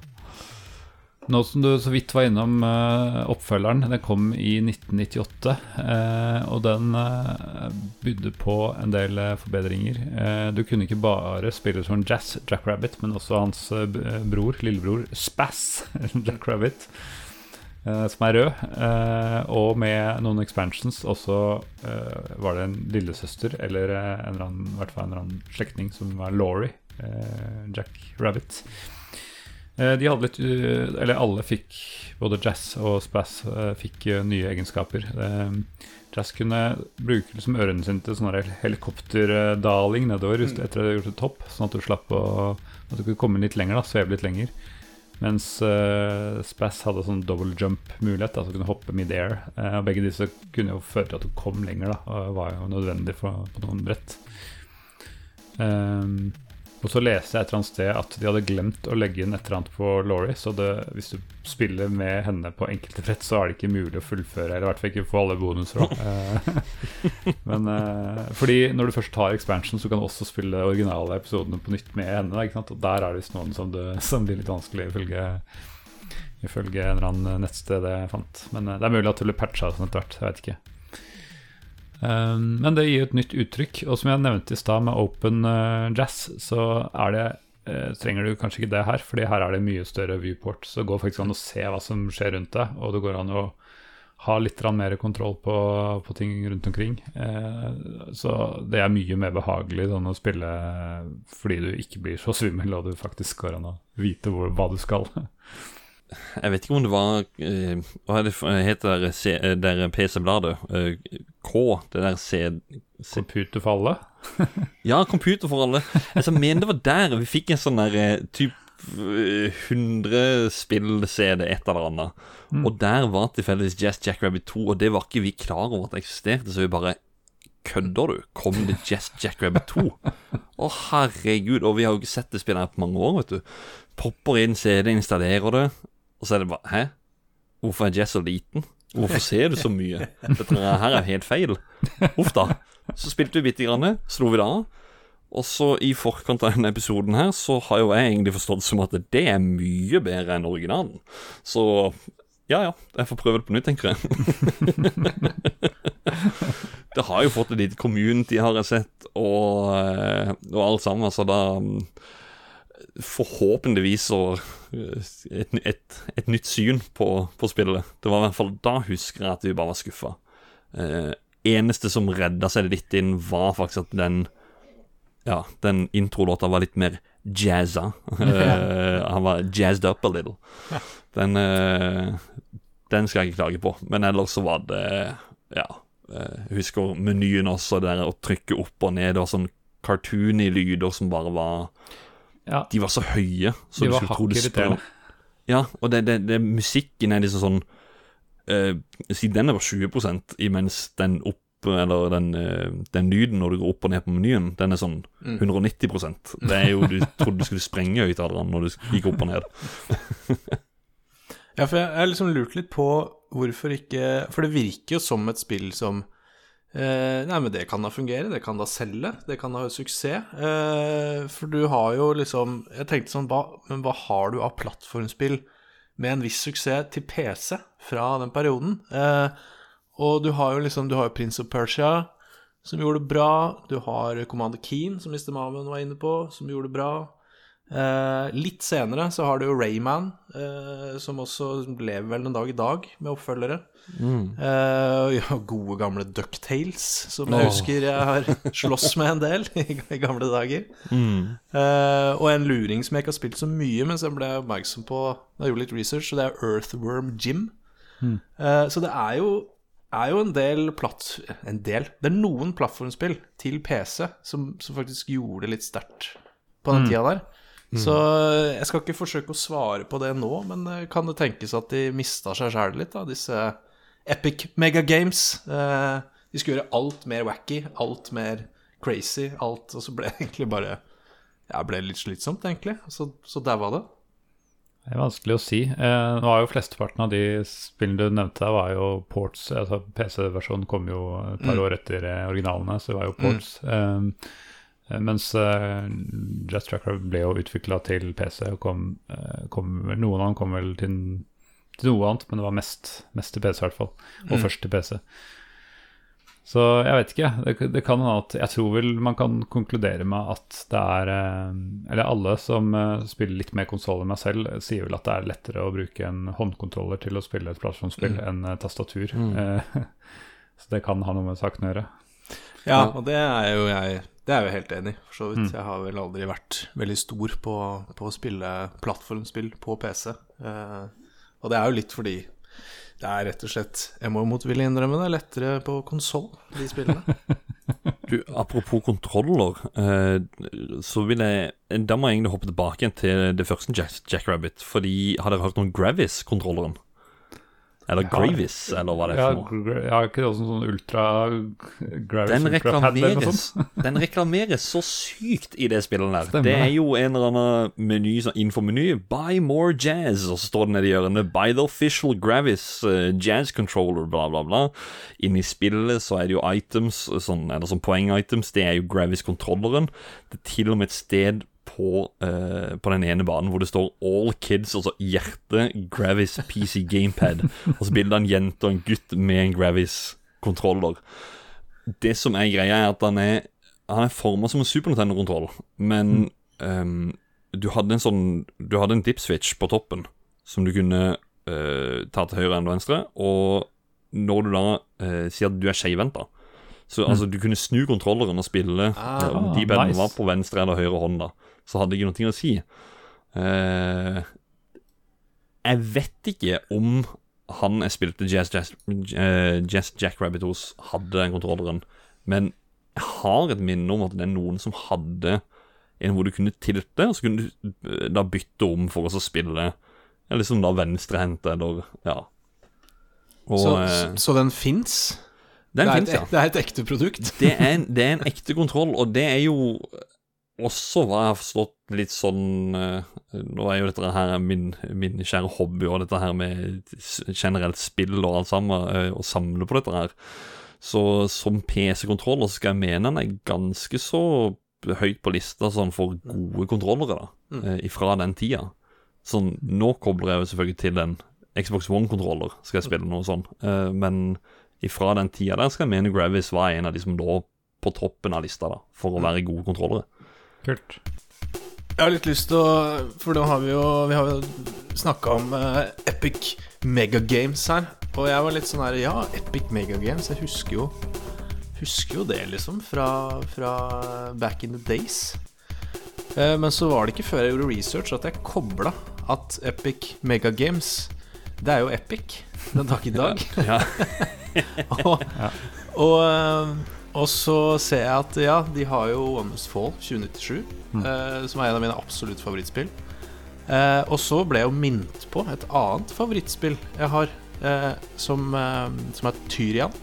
Nå som du så vidt var innom eh, oppfølgeren, den kom i 1998. eh, og den uh, bydde på en del eh, forbedringer. Eh, du kunne ikke bare spille som Jazz Jackrabbit, men også hans eh, eh, bror, lillebror Spass Jackrabbit, uh, som er rød. eh, og med noen expansions også eh, var det en lillesøster, eller eh, en eller annen, en eller annen slektning, som var Laurie. eh, Jack Rabbit. Eh, de hadde litt uh, Eller alle fikk, både Jazz og Spass, uh, fikk uh, nye egenskaper. Jazz kunne bruke liksom ørene sine til sånn helikopterdaling nedover just etter at du hadde gjort et hopp, sånn at du slapp å At du kunne komme litt lenger, da, sveve litt lenger. Mens Spass hadde sånn double jump-mulighet, altså kunne hoppe mid-air. Uh, begge disse kunne jo føre til at du kom lenger, da, og var jo nødvendig for, på noen brett. Um, og så leste jeg et eller annet sted at de hadde glemt å legge inn et eller annet på Laurie. Så det, hvis du spiller med henne på enkelte brett, så er det ikke mulig å fullføre. Eller i hvert fall ikke få alle bonuser. Eh, men uh, fordi når du først tar expansion, så kan du også spille originale episodene på nytt med henne. Og der er det visst noen som, det, som blir litt vanskelig, ifølge, ifølge en eller annen nettsted jeg fant. Men uh, det er mulig at det blir patcha sånn etter hvert. Jeg vet ikke. Um, men det gir et nytt uttrykk. Og som jeg nevnte i stad, med open uh, jazz, så er det uh, trenger du kanskje ikke det her, fordi her er det mye større viewport. Så det går faktisk an å se hva som skjer rundt deg, og det går an å ha litt mer kontroll på, på ting rundt omkring. Uh, så det er mye mer behagelig sånn, å spille fordi du ikke blir så svimmel, og du faktisk går an å vite hvor, hva du skal. Jeg vet ikke om det var Hva heter det eh, der PC-bladet? Uh, Det der C... C Computer for alle? ja, Computer for alle. Altså, mener det var der vi fikk en sånn der typ 100 spill-CD, et eller annet. Mm. Og der var tilfeldigvis Jazz Jackrabbit 2, og det var ikke vi klar over at det eksisterte, så vi bare Kødder du? Kom det Jazz Jackrabbit 2? Å, herregud. Og vi har jo ikke sett det spillet her på mange år, vet du. Popper inn CD, installerer det, og så er det bare Hæ? Hvorfor er Jazz så liten? Hvorfor ser du så mye? Dette her er helt feil. Uff da. Så spilte vi bitte grann, slo vi det av. Og så i forkant av denne episoden her, så har jo jeg egentlig forstått som at det er mye bedre enn originalen. Så ja ja, jeg får prøve det på nytt, tenker jeg. det har jo fått et lite community, har jeg sett, og, eh, og alt sammen. Så da forhåpentligvis så et, et, et, nytt syn på, på, spillet. Det var i hvert fall Da husker jeg at vi bare var skuffa. Eh, eneste som redda seg litt inn, var faktisk at den Ja, den introlåta var litt mer jazza. eh, han var jazzed up a little. Den, eh, den skal jeg ikke klage på. Men ellers så var det Ja. Eh, jeg husker menyen også, der å trykke opp og ned. Det var sånn cartoony lyder som bare var ja. De var så høye. Så de var hakk irriterende. Ja, og det, det, det, musikken er liksom sånn uh, Siden den er på 20 imens den opp eller den, uh, den, lyden når du går opp og ned på menyen, den er sånn 190 mm. Det er jo Du trodde du skulle sprenge høyttalerne når du gikk opp og ned. ja, for jeg har liksom lurt litt på hvorfor ikke For det virker jo som et spill som Eh, nei, men det kan da fungere. Det kan da selge. Det kan da ha suksess. Eh, for du har jo liksom Jeg tenkte sånn hva, Men hva har du av plattformspill med en viss suksess til PC fra den perioden? Eh, og du har jo liksom Du har jo Prince of Persia, som gjorde det bra. Du har Commander Keen, som Mr. Mamen var inne på, som gjorde det bra. Eh, litt senere så har du jo Rayman, eh, som også lever vel en dag i dag med oppfølgere. Mm. Eh, ja, gode, gamle Ducktales, som jeg oh. husker jeg har slåss med en del i, gamle dager. Mm. Uh, og en luring som jeg ikke har spilt så mye, men som jeg ble oppmerksom på da jeg gjorde litt research, og det er Earthworm Jim. Mm. Uh, så det er jo, er jo en del platt... En del? Det er noen plattformspill til PC som, som faktisk gjorde det litt sterkt på den mm. tida der. Mm. Så jeg skal ikke forsøke å svare på det nå, men kan det tenkes at de mista seg sjæl litt, da, disse Epic Mega Games. Uh, de skulle gjøre alt mer wacky, alt mer crazy, alt Og så ble det egentlig bare Ja, ble litt slitsomt, egentlig. Så, så var det. Det er vanskelig å si. Eh, nå var jo Flesteparten av de spillene du nevnte, der var jo ports. altså PC-versjonen kom jo et par mm. år etter eh, originalene, så det var jo mm. ports. Mm. Eh, mens uh, Jet Tracker ble jo utvikla til PC, og kom, kom, noen av dem kom vel til til noe annet, men det var mest, mest til PC, i hvert fall. Og mm. først til PC. Så jeg vet ikke. Det, det kan hende at Jeg tror vel man kan konkludere med at det er eh, Eller alle som eh, spiller litt mer konsoll enn meg selv, sier vel at det er lettere å bruke en håndkontroller til å spille et plattformspill mm. enn tastatur. Mm. så det kan ha noe med saken å gjøre. Ja, og det er jo jeg Det er jeg jo helt enig i, for så vidt. Jeg har vel aldri vært veldig stor på, på å spille plattformspill på PC. Eh, og det er jo litt fordi det er rett og slett Jeg må motvillig innrømme det er lettere på konsoll, de spillene. Du, apropos kontroller, eh, så vil jeg Da må jeg egentlig hoppe tilbake til det første Jack, Jackrabbit. Fordi Har dere hørt om Gravis-kontrolleren? Eller Gravis, eller hva det er for noe. ja, ikke det også sånn ultra Gravis Den reklameres, den reklameres så sykt i det spillet der. Stemmer Det er jo en eller annen meny sånn innenfor meny. Buy more jazz, og så står det nede i hjørnet Buy the official Gravis eh, jazz controller, bla, bla, bla. Inni spillet så er det jo items, sånn, eller sånn poeng-items. Det er jo Gravis-kontrolleren. Det er til og med et sted på, eh, på den ene banen hvor det står 'All Kids', altså hjerte, Gravis PC Gamepad. Og så bilde av en jente og en gutt med en Gravis-kontroller. Det som er greia, er at han er Han er forma som en Super Nintendo-kontroll, men ehm, du hadde en sånn Du hadde en dip-switch på toppen som du kunne uh, ta til høyre enn venstre, og når du da uh, sier at du er skeivhendt, så altså, du kunne snu kontrolleren og spille Ah, eh, om de nice. var på venstre eller høyre hånd, da. Så hadde jeg noe å si. Eh, jeg vet ikke om han jeg spilte Jazz, Jazz, eh, Jazz Jackrabbit hos, hadde den kontrolleren. Men jeg har et minne om at det er noen som hadde en hvor du kunne tilte, og så kunne du eh, da bytte om for å spille ja, liksom da venstrehendt eller Ja. Og Så, eh, så den fins? den fins, ja. det er et ekte produkt? Det er, en, det er en ekte kontroll, og det er jo også har jeg forstått litt sånn eh, Nå er jo dette her min, min kjære hobby, og dette her med generelt spill og alt sammen, eh, å samle på dette her. Så som PC-kontroller skal jeg mene den er ganske så høyt på lista sånn for gode kontrollere, da, mm. ifra den tida. Sånn, nå kobler jeg jo selvfølgelig til en Xbox One-kontroller, skal jeg spille noe sånn, eh, men ifra den tida der skal jeg mene Gravis var en av de som lå på toppen av lista, da, for å være gode kontrollere. Kult. Jeg har litt lyst til å For nå har vi jo Vi har jo snakka om eh, Epic Megagames her. Og jeg var litt sånn her Ja, Epic Megagames. Jeg husker jo Husker jo det, liksom, fra, fra back in the days. Eh, men så var det ikke før jeg gjorde research at jeg kobla at Epic Megagames Det er jo Epic den dag i dag. Ja, og, og, eh, og så ser jeg at ja, de har jo One Must Fall 2097, eh, som er en av mine absolutt favorittspill. Eh, og så ble jeg jo minnet på et annet favorittspill jeg har, eh, som, eh, som er Tyrian.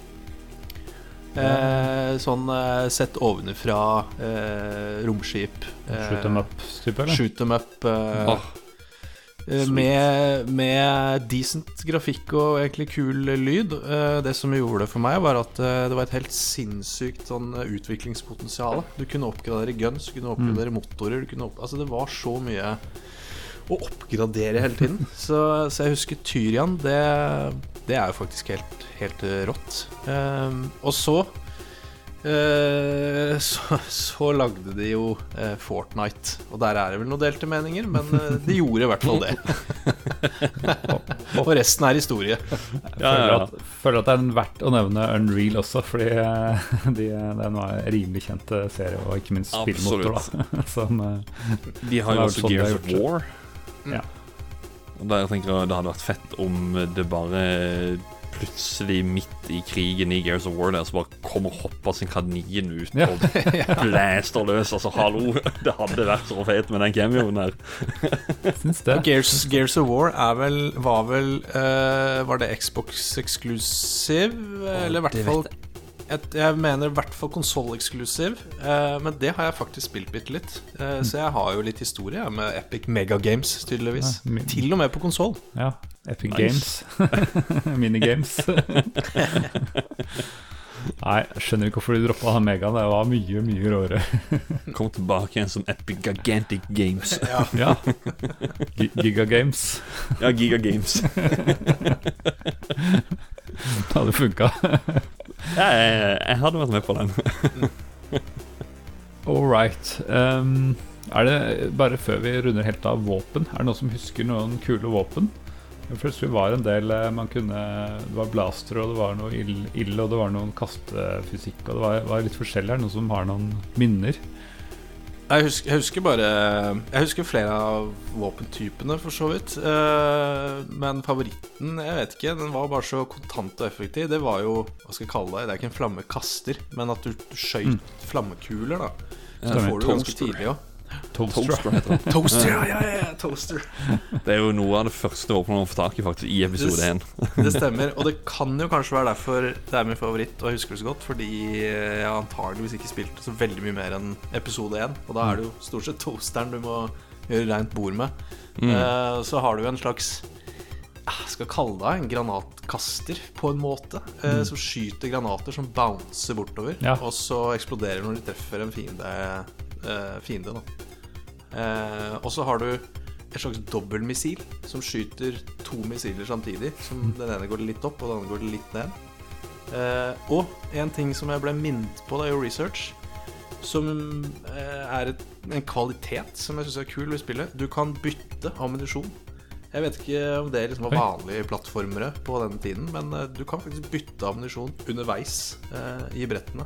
Eh, sånn eh, sett ovenfra, eh, romskip. eh, Shoot them up-type, eller? Shoot them up. Eh, Med, med decent grafikk og egentlig kul lyd. Eh, Det som gjorde det for meg, var at eh, det var et helt sinnssykt sånn eh, utviklingspotensial. Du kunne oppgradere guns, du kunne oppgradere motorer. Du kunne opp altså Det var så mye å oppgradere hele tiden. Så, så jeg husker Tyrian. Det, det er jo faktisk helt, helt eh, rått. Eh, og så eh, så, så lagde de jo eh, Fortnite. Og der er det vel noen delte meninger, men eh, de gjorde i hvert fall det. og resten er historie. Jeg Føler, ja. at, føler at det er verdt å nevne Unreal også, fordi de, det er en rimelig kjent serie, og ikke minst spillmotor, da. Som, De har jo også sånn Gears of. War. Ja. Og der tenker jeg det hadde vært fett om det bare plutselig midt i krigen i Gears of War der så bare kommer hoppa sin kanin ut Ja. og blæster løs. Altså, hallo! Det hadde vært så fett med den cameoen her. syns det. Gears, Gears of War er vel, var vel uh, Var det Xbox exclusive? Eller i hvert fall jeg, jeg mener i hvert fall konsolleksklusiv. eh, men det har jeg faktisk spilt bitte litt. Eh, Så jeg har jo litt historie ja, med Epic Megagames, tydeligvis. Ja, Til og med på konsoll. Ja. Epic Nice. Games. Minigames. Nei, jeg skjønner ikke hvorfor de droppa Megaen. Det var mye, mye råere. Kom tilbake igjen som Epic Gigantic Games. Ja. ja. Giga Games. Ja, Giga Games. Det hadde funka. Jeg, jeg hadde vært med på den. All right. Um, er det bare før vi runder helt av våpen? Er det noen som husker noen kule våpen plutselig var en del eh, man kunne Det var blaster, og det var noe ild og det var noen kastefysikk, og det var, var litt forskjellig Er det Noen som har noen minner. Jeg husker, jeg husker bare Jeg husker flere av våpentypene, for så vidt. Eh, men favoritten, jeg vet ikke, den var bare så kontant og effektiv. Det var jo Hva skal jeg kalle det? Det er ikke en flammekaster, men at du, du skøyt flammekuler, da. Så det får du ganske tidlig òg. Toaster. Toaster heter det. Toaster, ja, ja, ja, toaster. Det er jo noe av det første våpenet man får tak i faktisk i episode Det- 1. Det stemmer. Og det kan jo kanskje være derfor det er min favoritt, og jeg husker det så godt, fordi jeg antageligvis ikke spilte så veldig mye mer enn episode 1. Og da er det jo stort sett toasteren du må gjøre rent bord med. Mm. Eh, så har du jo en slags jeg skal kalle det en granatkaster, på en måte. Mm. Som skyter granater som bouncer bortover, Ja. og så eksploderer når de treffer en fiende. Eh, fiende. Eh, og så har du et slags dobbeltmissil som skyter to missiler samtidig. Som Den ene går litt opp, og den andre går litt ned. Eh, og en ting som jeg ble minnet på da jeg gjorde research, som er et, en kvalitet som jeg syns er kul ved spillet. Du kan bytte ammunisjon. Jeg vet ikke om det liksom var vanlige plattformere på denne tiden, men du kan faktisk bytte ammunisjon underveis eh, i brettene.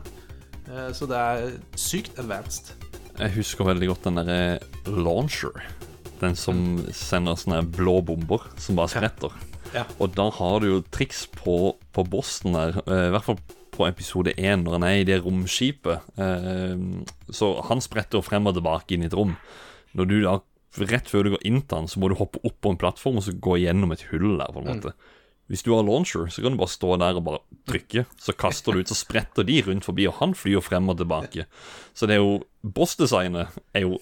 Eh, så det er sykt advanced. Jeg husker veldig godt den derre launcher. Den som sender sånne blå bomber som bare spretter. Ja. Og da har du jo triks på, på bossen der, eh, i hvert fall på episode 1, når han er i det romskipet. Eh, så han spretter jo frem og tilbake inn i et rom. Når du da, rett før du går inn til han, så må du hoppe opp på en plattform og så gå gjennom et hull der, på en måte. Hvis du har launcher, så kan du bare stå der og bare trykke. Så kaster du ut, så spretter de rundt forbi, og han flyr frem og tilbake. Så det er jo Boss-designet er jo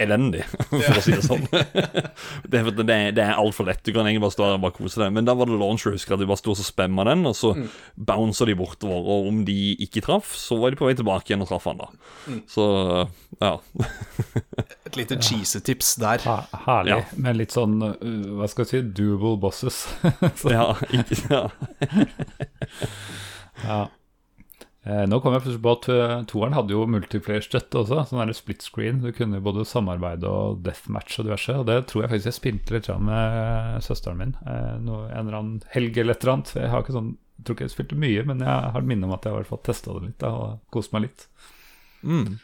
elendig, for å si det sånn. det, det det er altfor lett. Du kan egentlig bare stå der og bare kose deg. Men da var det launcher, husker jeg. Du bare sto og spamma den, og så bouncer de bortover. Og om de ikke traff, så var de på vei tilbake igjen og traff han, da. Så ja. Et lite cheesetips der. Ha, herlig. Ja. Med litt sånn, uh, hva skal jeg si, doable bosses. Ja, ikke, ja. ja. Eh, nå kom jeg plutselig på at uh, toeren hadde jo multiplayer-støtte også. Sånn der split screen. Du kunne både samarbeide og deathmatch og diverse. Og det tror jeg faktisk jeg spilte litt med søsteren min. Eh, en eller annen helg eller et eller annet. Jeg har ikke sånn, jeg tror ikke jeg spilte mye, men jeg har et minne om at jeg i hvert fall testa det litt da, og kost meg litt. Mm.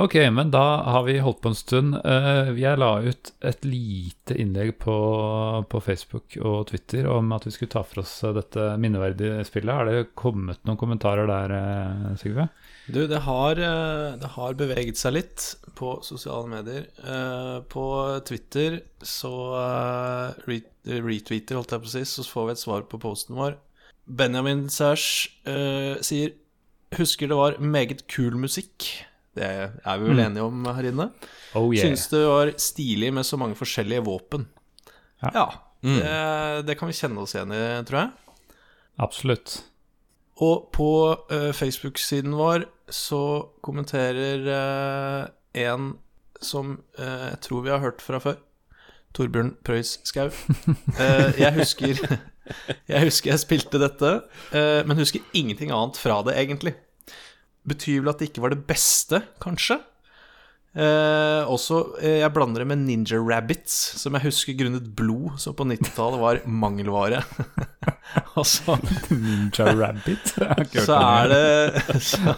Ok, men da har vi holdt på en stund. Eh, jeg la ut et lite innlegg på, på Facebook og Twitter om at vi skulle ta for oss dette minneverdige spillet. Har det kommet noen kommentarer der, eh, Sigve? Du, det har, eh, det har beveget seg litt på sosiale medier. På Twitter så retweeter, holdt jeg på å si, så får vi et svar på posten vår. Benjamin eh, sier Husker det var meget kul musikk. Det er vi vel enige om her inne. Oh yeah. Syns det var stilig med så mange forskjellige våpen. Ja. Ja. Det, det kan vi kjenne oss igjen i, tror jeg. Absolutt. Og på uh, Facebook-siden vår så kommenterer uh, en som uh, jeg tror vi har hørt fra før. Torbjørn Prøys Skau. Jeg husker Jeg husker jeg spilte dette, men husker ingenting annet fra det, egentlig. Betyr vel at det ikke var det beste, kanskje? Eh, også, eh, Jeg blander det med Ninja Rabbits, som jeg husker grunnet blod, som på 90-tallet var mangelvare. Og så Ninja Rabbit. Jeg så er det så,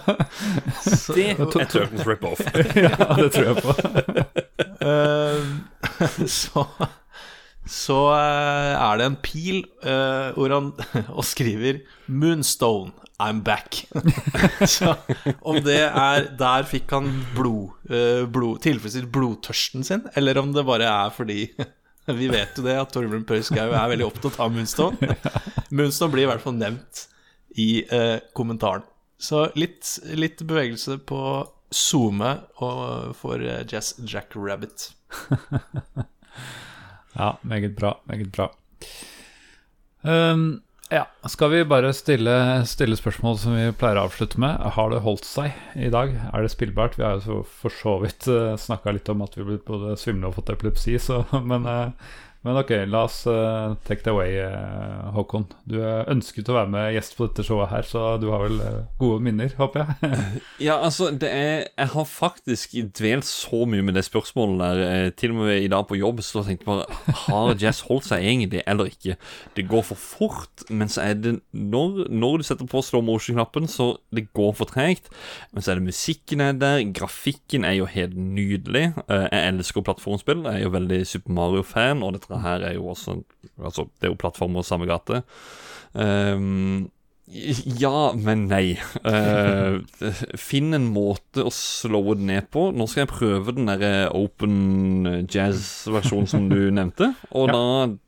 så, Det er Turtles rip-off. ja, det tror jeg på. eh, så så eh, er det en pil eh, hvor han og skriver 'Moonstone, I'm back'. så om det er Der fikk han blod, uh, blod tilfredsstilt blodtørsten sin, eller om det bare er fordi Vi vet jo det at Torbjørn Pøy Skau er veldig opptatt av Moonstone. Moonstone blir i hvert fall nevnt i eh, kommentaren. Så litt, litt bevegelse på zoome for eh, Jazz Jack Rabbit. Ja, meget bra. Meget bra. Um, ja, skal vi bare stille, stille spørsmål som vi pleier å avslutte med? Har det holdt seg i dag? Er det spillbart? Vi har jo for så vidt uh, snakka litt om at vi ble både svimle og fått epilepsi, så, men, uh, Men ok, la oss uh, take it away, uh, Håkon. Du er ønsket å være med gjest på dette showet her, så du har vel uh, gode minner, håper jeg? ja, altså, det er Jeg har faktisk dvelt så mye med det spørsmålet der. Til og med i dag på jobb så tenkte jeg bare Har jazz holdt seg egentlig eller ikke? Det går for fort, men så er det Når, når du setter på slow motion-knappen, så det går for tregt. Men så er det musikken er der, grafikken er jo helt nydelig. jeg elsker plattformspill. Jeg er jo veldig Super Mario-fan, og dette dette her er jo også Altså, det er jo plattformer samme gate. Um, ja, men nei. Uh, finn en måte å slå det ned på. Nå skal jeg prøve den der open jazz-versjonen som du nevnte. Og ja. da,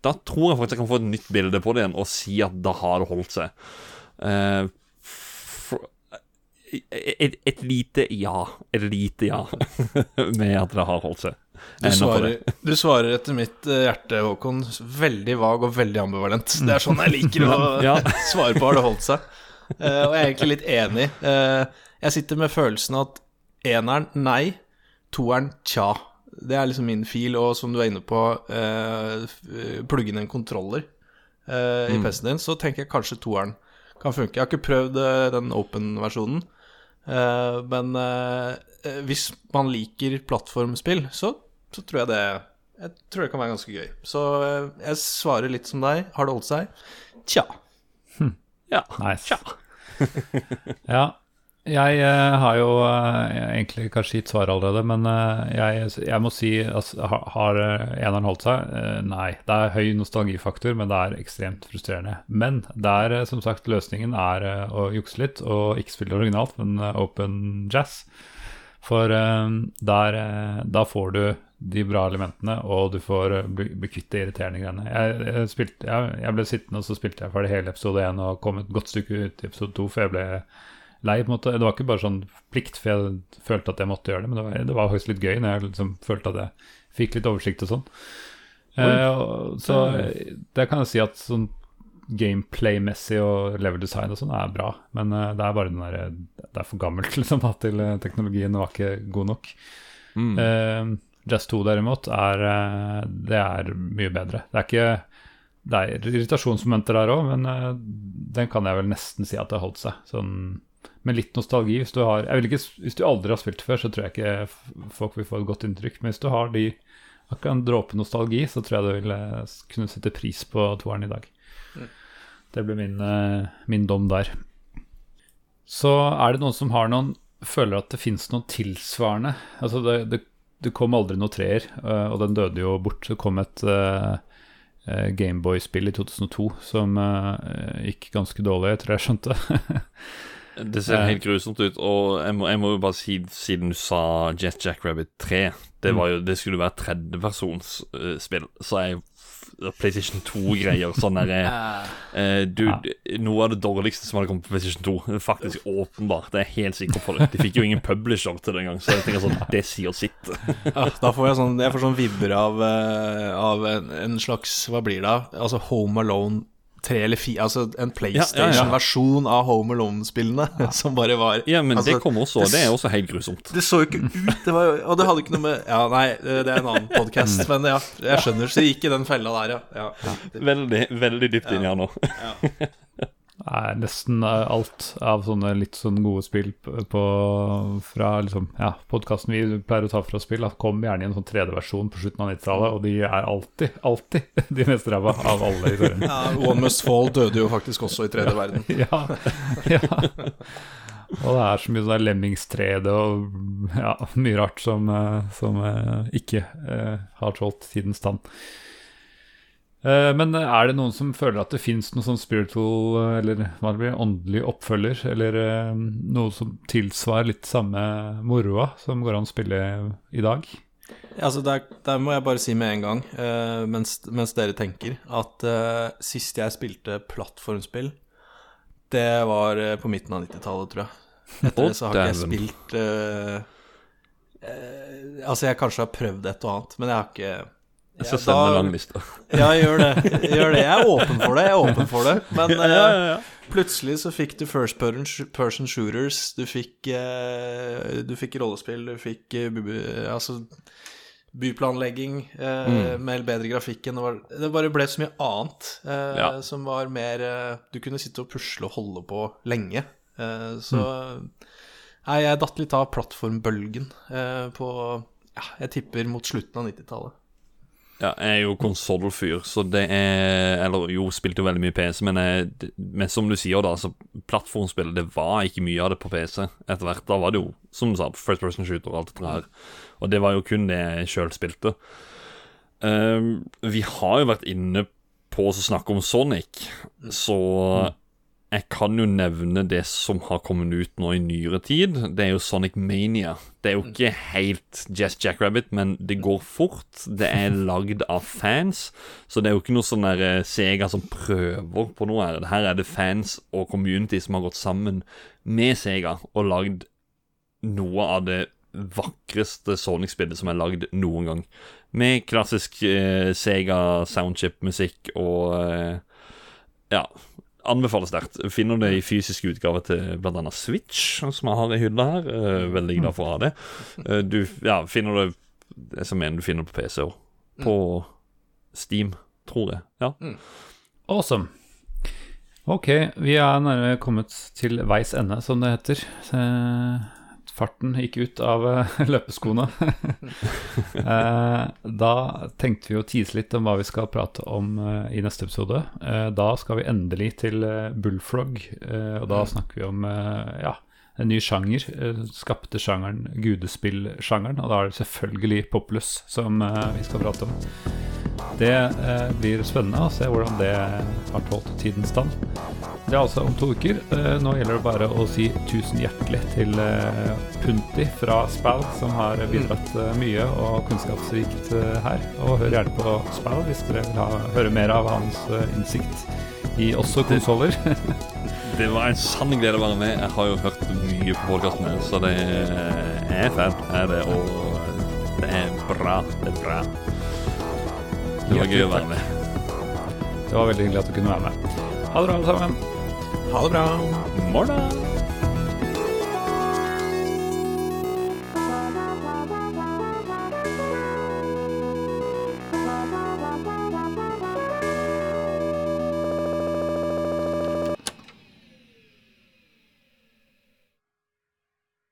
da, tror jeg faktisk jeg kan få et nytt bilde på det igjen og si at da har det holdt seg. Uh, et, et, lite ja. Et lite ja med at det har holdt seg. Du svarer, du svarer, etter mitt eh, hjerte, Håkon, veldig vag og veldig ambivalent. Det er sånn jeg liker å ja. svare på har det holdt seg. Uh, og jeg er egentlig litt enig. Uh, jeg sitter med følelsen at eneren nei, toeren tja. Det er liksom min fil, og som du er inne på, uh, plugge inn en kontroller uh, i mm. PC-en din, så tenker jeg kanskje toeren kan funke. Jeg har ikke prøvd den open-versjonen, men hvis man liker plattformspill, så så tror jeg det Jeg tror det kan være ganske gøy. Så eh, jeg svarer litt som deg. Har det holdt seg? Tja. Hm. Ja. Nice. Tja. ja. Jeg uh, har jo uh, egentlig kanskje gitt svar allerede, men uh, jeg, jeg, må si altså, Har, har eneren holdt seg? nei. Det er høy nostalgifaktor, men det er ekstremt frustrerende. Men der, som sagt, løsningen er å jukse litt og ikke spille originalt, men open jazz. For der, da får du de bra elementene, og du får eh, bli, kvitt det irriterende greiene. Jeg, jeg, spilte, jeg, jeg, ble sittende, og så spilte jeg ferdig hele episode 1 og kom et godt stykke ut i episode 2, for jeg ble lei. på en måte. Det var ikke bare sånn plikt, for jeg følte at jeg måtte gjøre det, men det var, det var faktisk litt gøy når jeg liksom følte at jeg fikk litt oversikt og sånn. Eh, så det kan jeg si at sånn gameplay-messig og level design og sånn er bra, men uh, det er bare den der, det er for gammelt liksom, til uh, teknologien var ikke god nok. Mm. Uh, Jazz 2 derimot, er, eh, det er mye bedre. Det er ikke det er irritasjonsmomenter der òg, men uh, den kan jeg vel nesten si at det har holdt seg. Sånn, med litt nostalgi. Hvis du, har, ikke, hvis du aldri har spilt før, så tror jeg ikke folk vil få et godt inntrykk. Men hvis du har de akkurat en dråpe nostalgi, så tror jeg du vil uh, kunne sette pris på toeren i dag. Mm. Det blir min, min, dom der. Så er det noen som har noen føler at det fins noe tilsvarende. Altså det, det det kom aldri noe treer, uh, og den døde jo bort. Det kom et uh, Gameboy-spill i 2002 som uh, gikk ganske dårlig, tror jeg skjønte. det ser helt grusomt ut, og jeg må, jeg må, jo bare si, siden du sa Jet Jack Rabbit 3 Det, mm. jo, det skulle være tredjepersonsspill, uh, så jeg PlayStation 2-greier. Sånn der, eh, du, Noe av det dårligste som hadde kommet på PlayStation 2. Faktisk åpenbart. Det er jeg helt sikker på det. De fikk jo ingen publisher til det engang, så jeg tenker sånn Det sier sitt. ja, da får jeg sånn Jeg får sånn vibber av, eh, av en, en slags Hva blir det? Altså Home Alone tre eller fire Altså en PlayStation-versjon av Home Alone-spillene som bare var Ja, men altså, det kom også, det, det, er også helt grusomt. Det så jo ikke ut, det var, og det hadde ikke noe med Ja, nei, det er en annen podkast, mm. men ja, jeg skjønner, så gikk i den fella der, ja. ja. Veldig, veldig dypt inn her nå. Ja. Nei, nesten alt av sånne litt sånn gode spill på, fra liksom, ja, podkasten vi pleier å ta fra spill, kom gjerne i en sånn 3D-versjon på slutten av 90-tallet, og de er alltid, alltid de mest ræva av alle i serien. Ja, One Must Fall døde jo faktisk også i 3D-verden. ja, ja. Og det er så mye sånn lemmingstrede og ja, mye rart som, eh, som eh, ikke uh, har tålt tidens tann. Eh, men er det noen som føler at det fins noe sånn spiritual, eh, eller hva det blir, åndelig oppfølger, eller eh, noe som tilsvarer litt samme moroa som går an å spille i dag? Altså der, der, må jeg bare si med en gang, uh, mens, mens, dere tenker, at uh, sist jeg spilte plattformspill, det var uh, på midten av 90-tallet, tror jeg. Etter det så har ikke jeg spilt Altså, jeg kanskje har prøvd et og annet, men jeg har ikke jeg skal sende en lang liste. ja, gjør det. gjør det. Jeg er åpen for det. Jeg er åpen for det. Men ja, ja, ja. Uh, plutselig så fikk du first person shooters, du fikk, uh, du fikk rollespill, du fikk uh, Altså byplanlegging mm. med bedre grafikk enn det var Det bare ble så mye annet eh, som var mer eh, Du kunne sitte og pusle og holde på lenge. Eh, så Nei, jeg datt litt av plattformbølgen eh, på Ja, jeg tipper mot slutten av 90-tallet. Ja, jeg er jo konsollfyr, så det er Eller jo, spilte jo veldig mye PC, men, jeg, men som du sier, da, så plattformspill, det var ikke mye av det på PC etter hvert. Da var det jo, som du sa, first person shooter og alt det der. Og det var jo kun det jeg sjøl spilte. Um, vi har jo vært inne på å snakke om Sonic, så jeg kan jo nevne det som har kommet ut nå i nyere tid. Det er jo Sonic Mania. Det er jo ikke helt Jess Jackrabbit, men det går fort. Det er lagd av fans, så det er jo ikke noe sånn der eh, Sega som prøver på noe her. Her er det fans og community som har gått sammen med Sega og lagd noe av det vakreste Sonic-spillet som er lagd noen gang. Med klassisk eh, Sega soundchip-musikk og eh, Ja. Anbefales sterkt. Finner det i fysisk utgave til bl.a. Switch, som jeg har i hylla her. Eh, veldig glad for å ha det. Eh, du ja, finner det Jeg som mener du finner det på PC òg. På Steam, tror jeg. Ja. Awesome. Ok, vi er nærmere kommet til veis ende, som det heter. Farten gikk ut av eh, løpeskoene. Eh, da tenkte vi å tease litt om hva vi skal prate om eh, i neste episode. Da skal vi endelig til Bullfrog, og da snakker vi om ja, en ny sjanger. eh, Skapte sjangeren gudespillsjangeren, og da er det selvfølgelig Populus som eh, vi skal prate om. Det eh, blir spennende å se hvordan det har tålt tidens stand. Det er altså om to uker. Nå gjelder det bare å si tusen hjertelig til Punti fra Spell, som har bidratt mye og kunnskapsrikt her. Og hør gjerne på Spell hvis dere vil ha, høre mer av hans innsikt i også konsoller. Det var en sann glede å være med. Jeg har jo hørt mye på podkastene, så det er fælt. Er det, og det er bra. Det er bra. Det var gøy å være med. det var veldig hyggelig at du kunne være med. Ha det bra, alle sammen. Ha det bra. Morgen!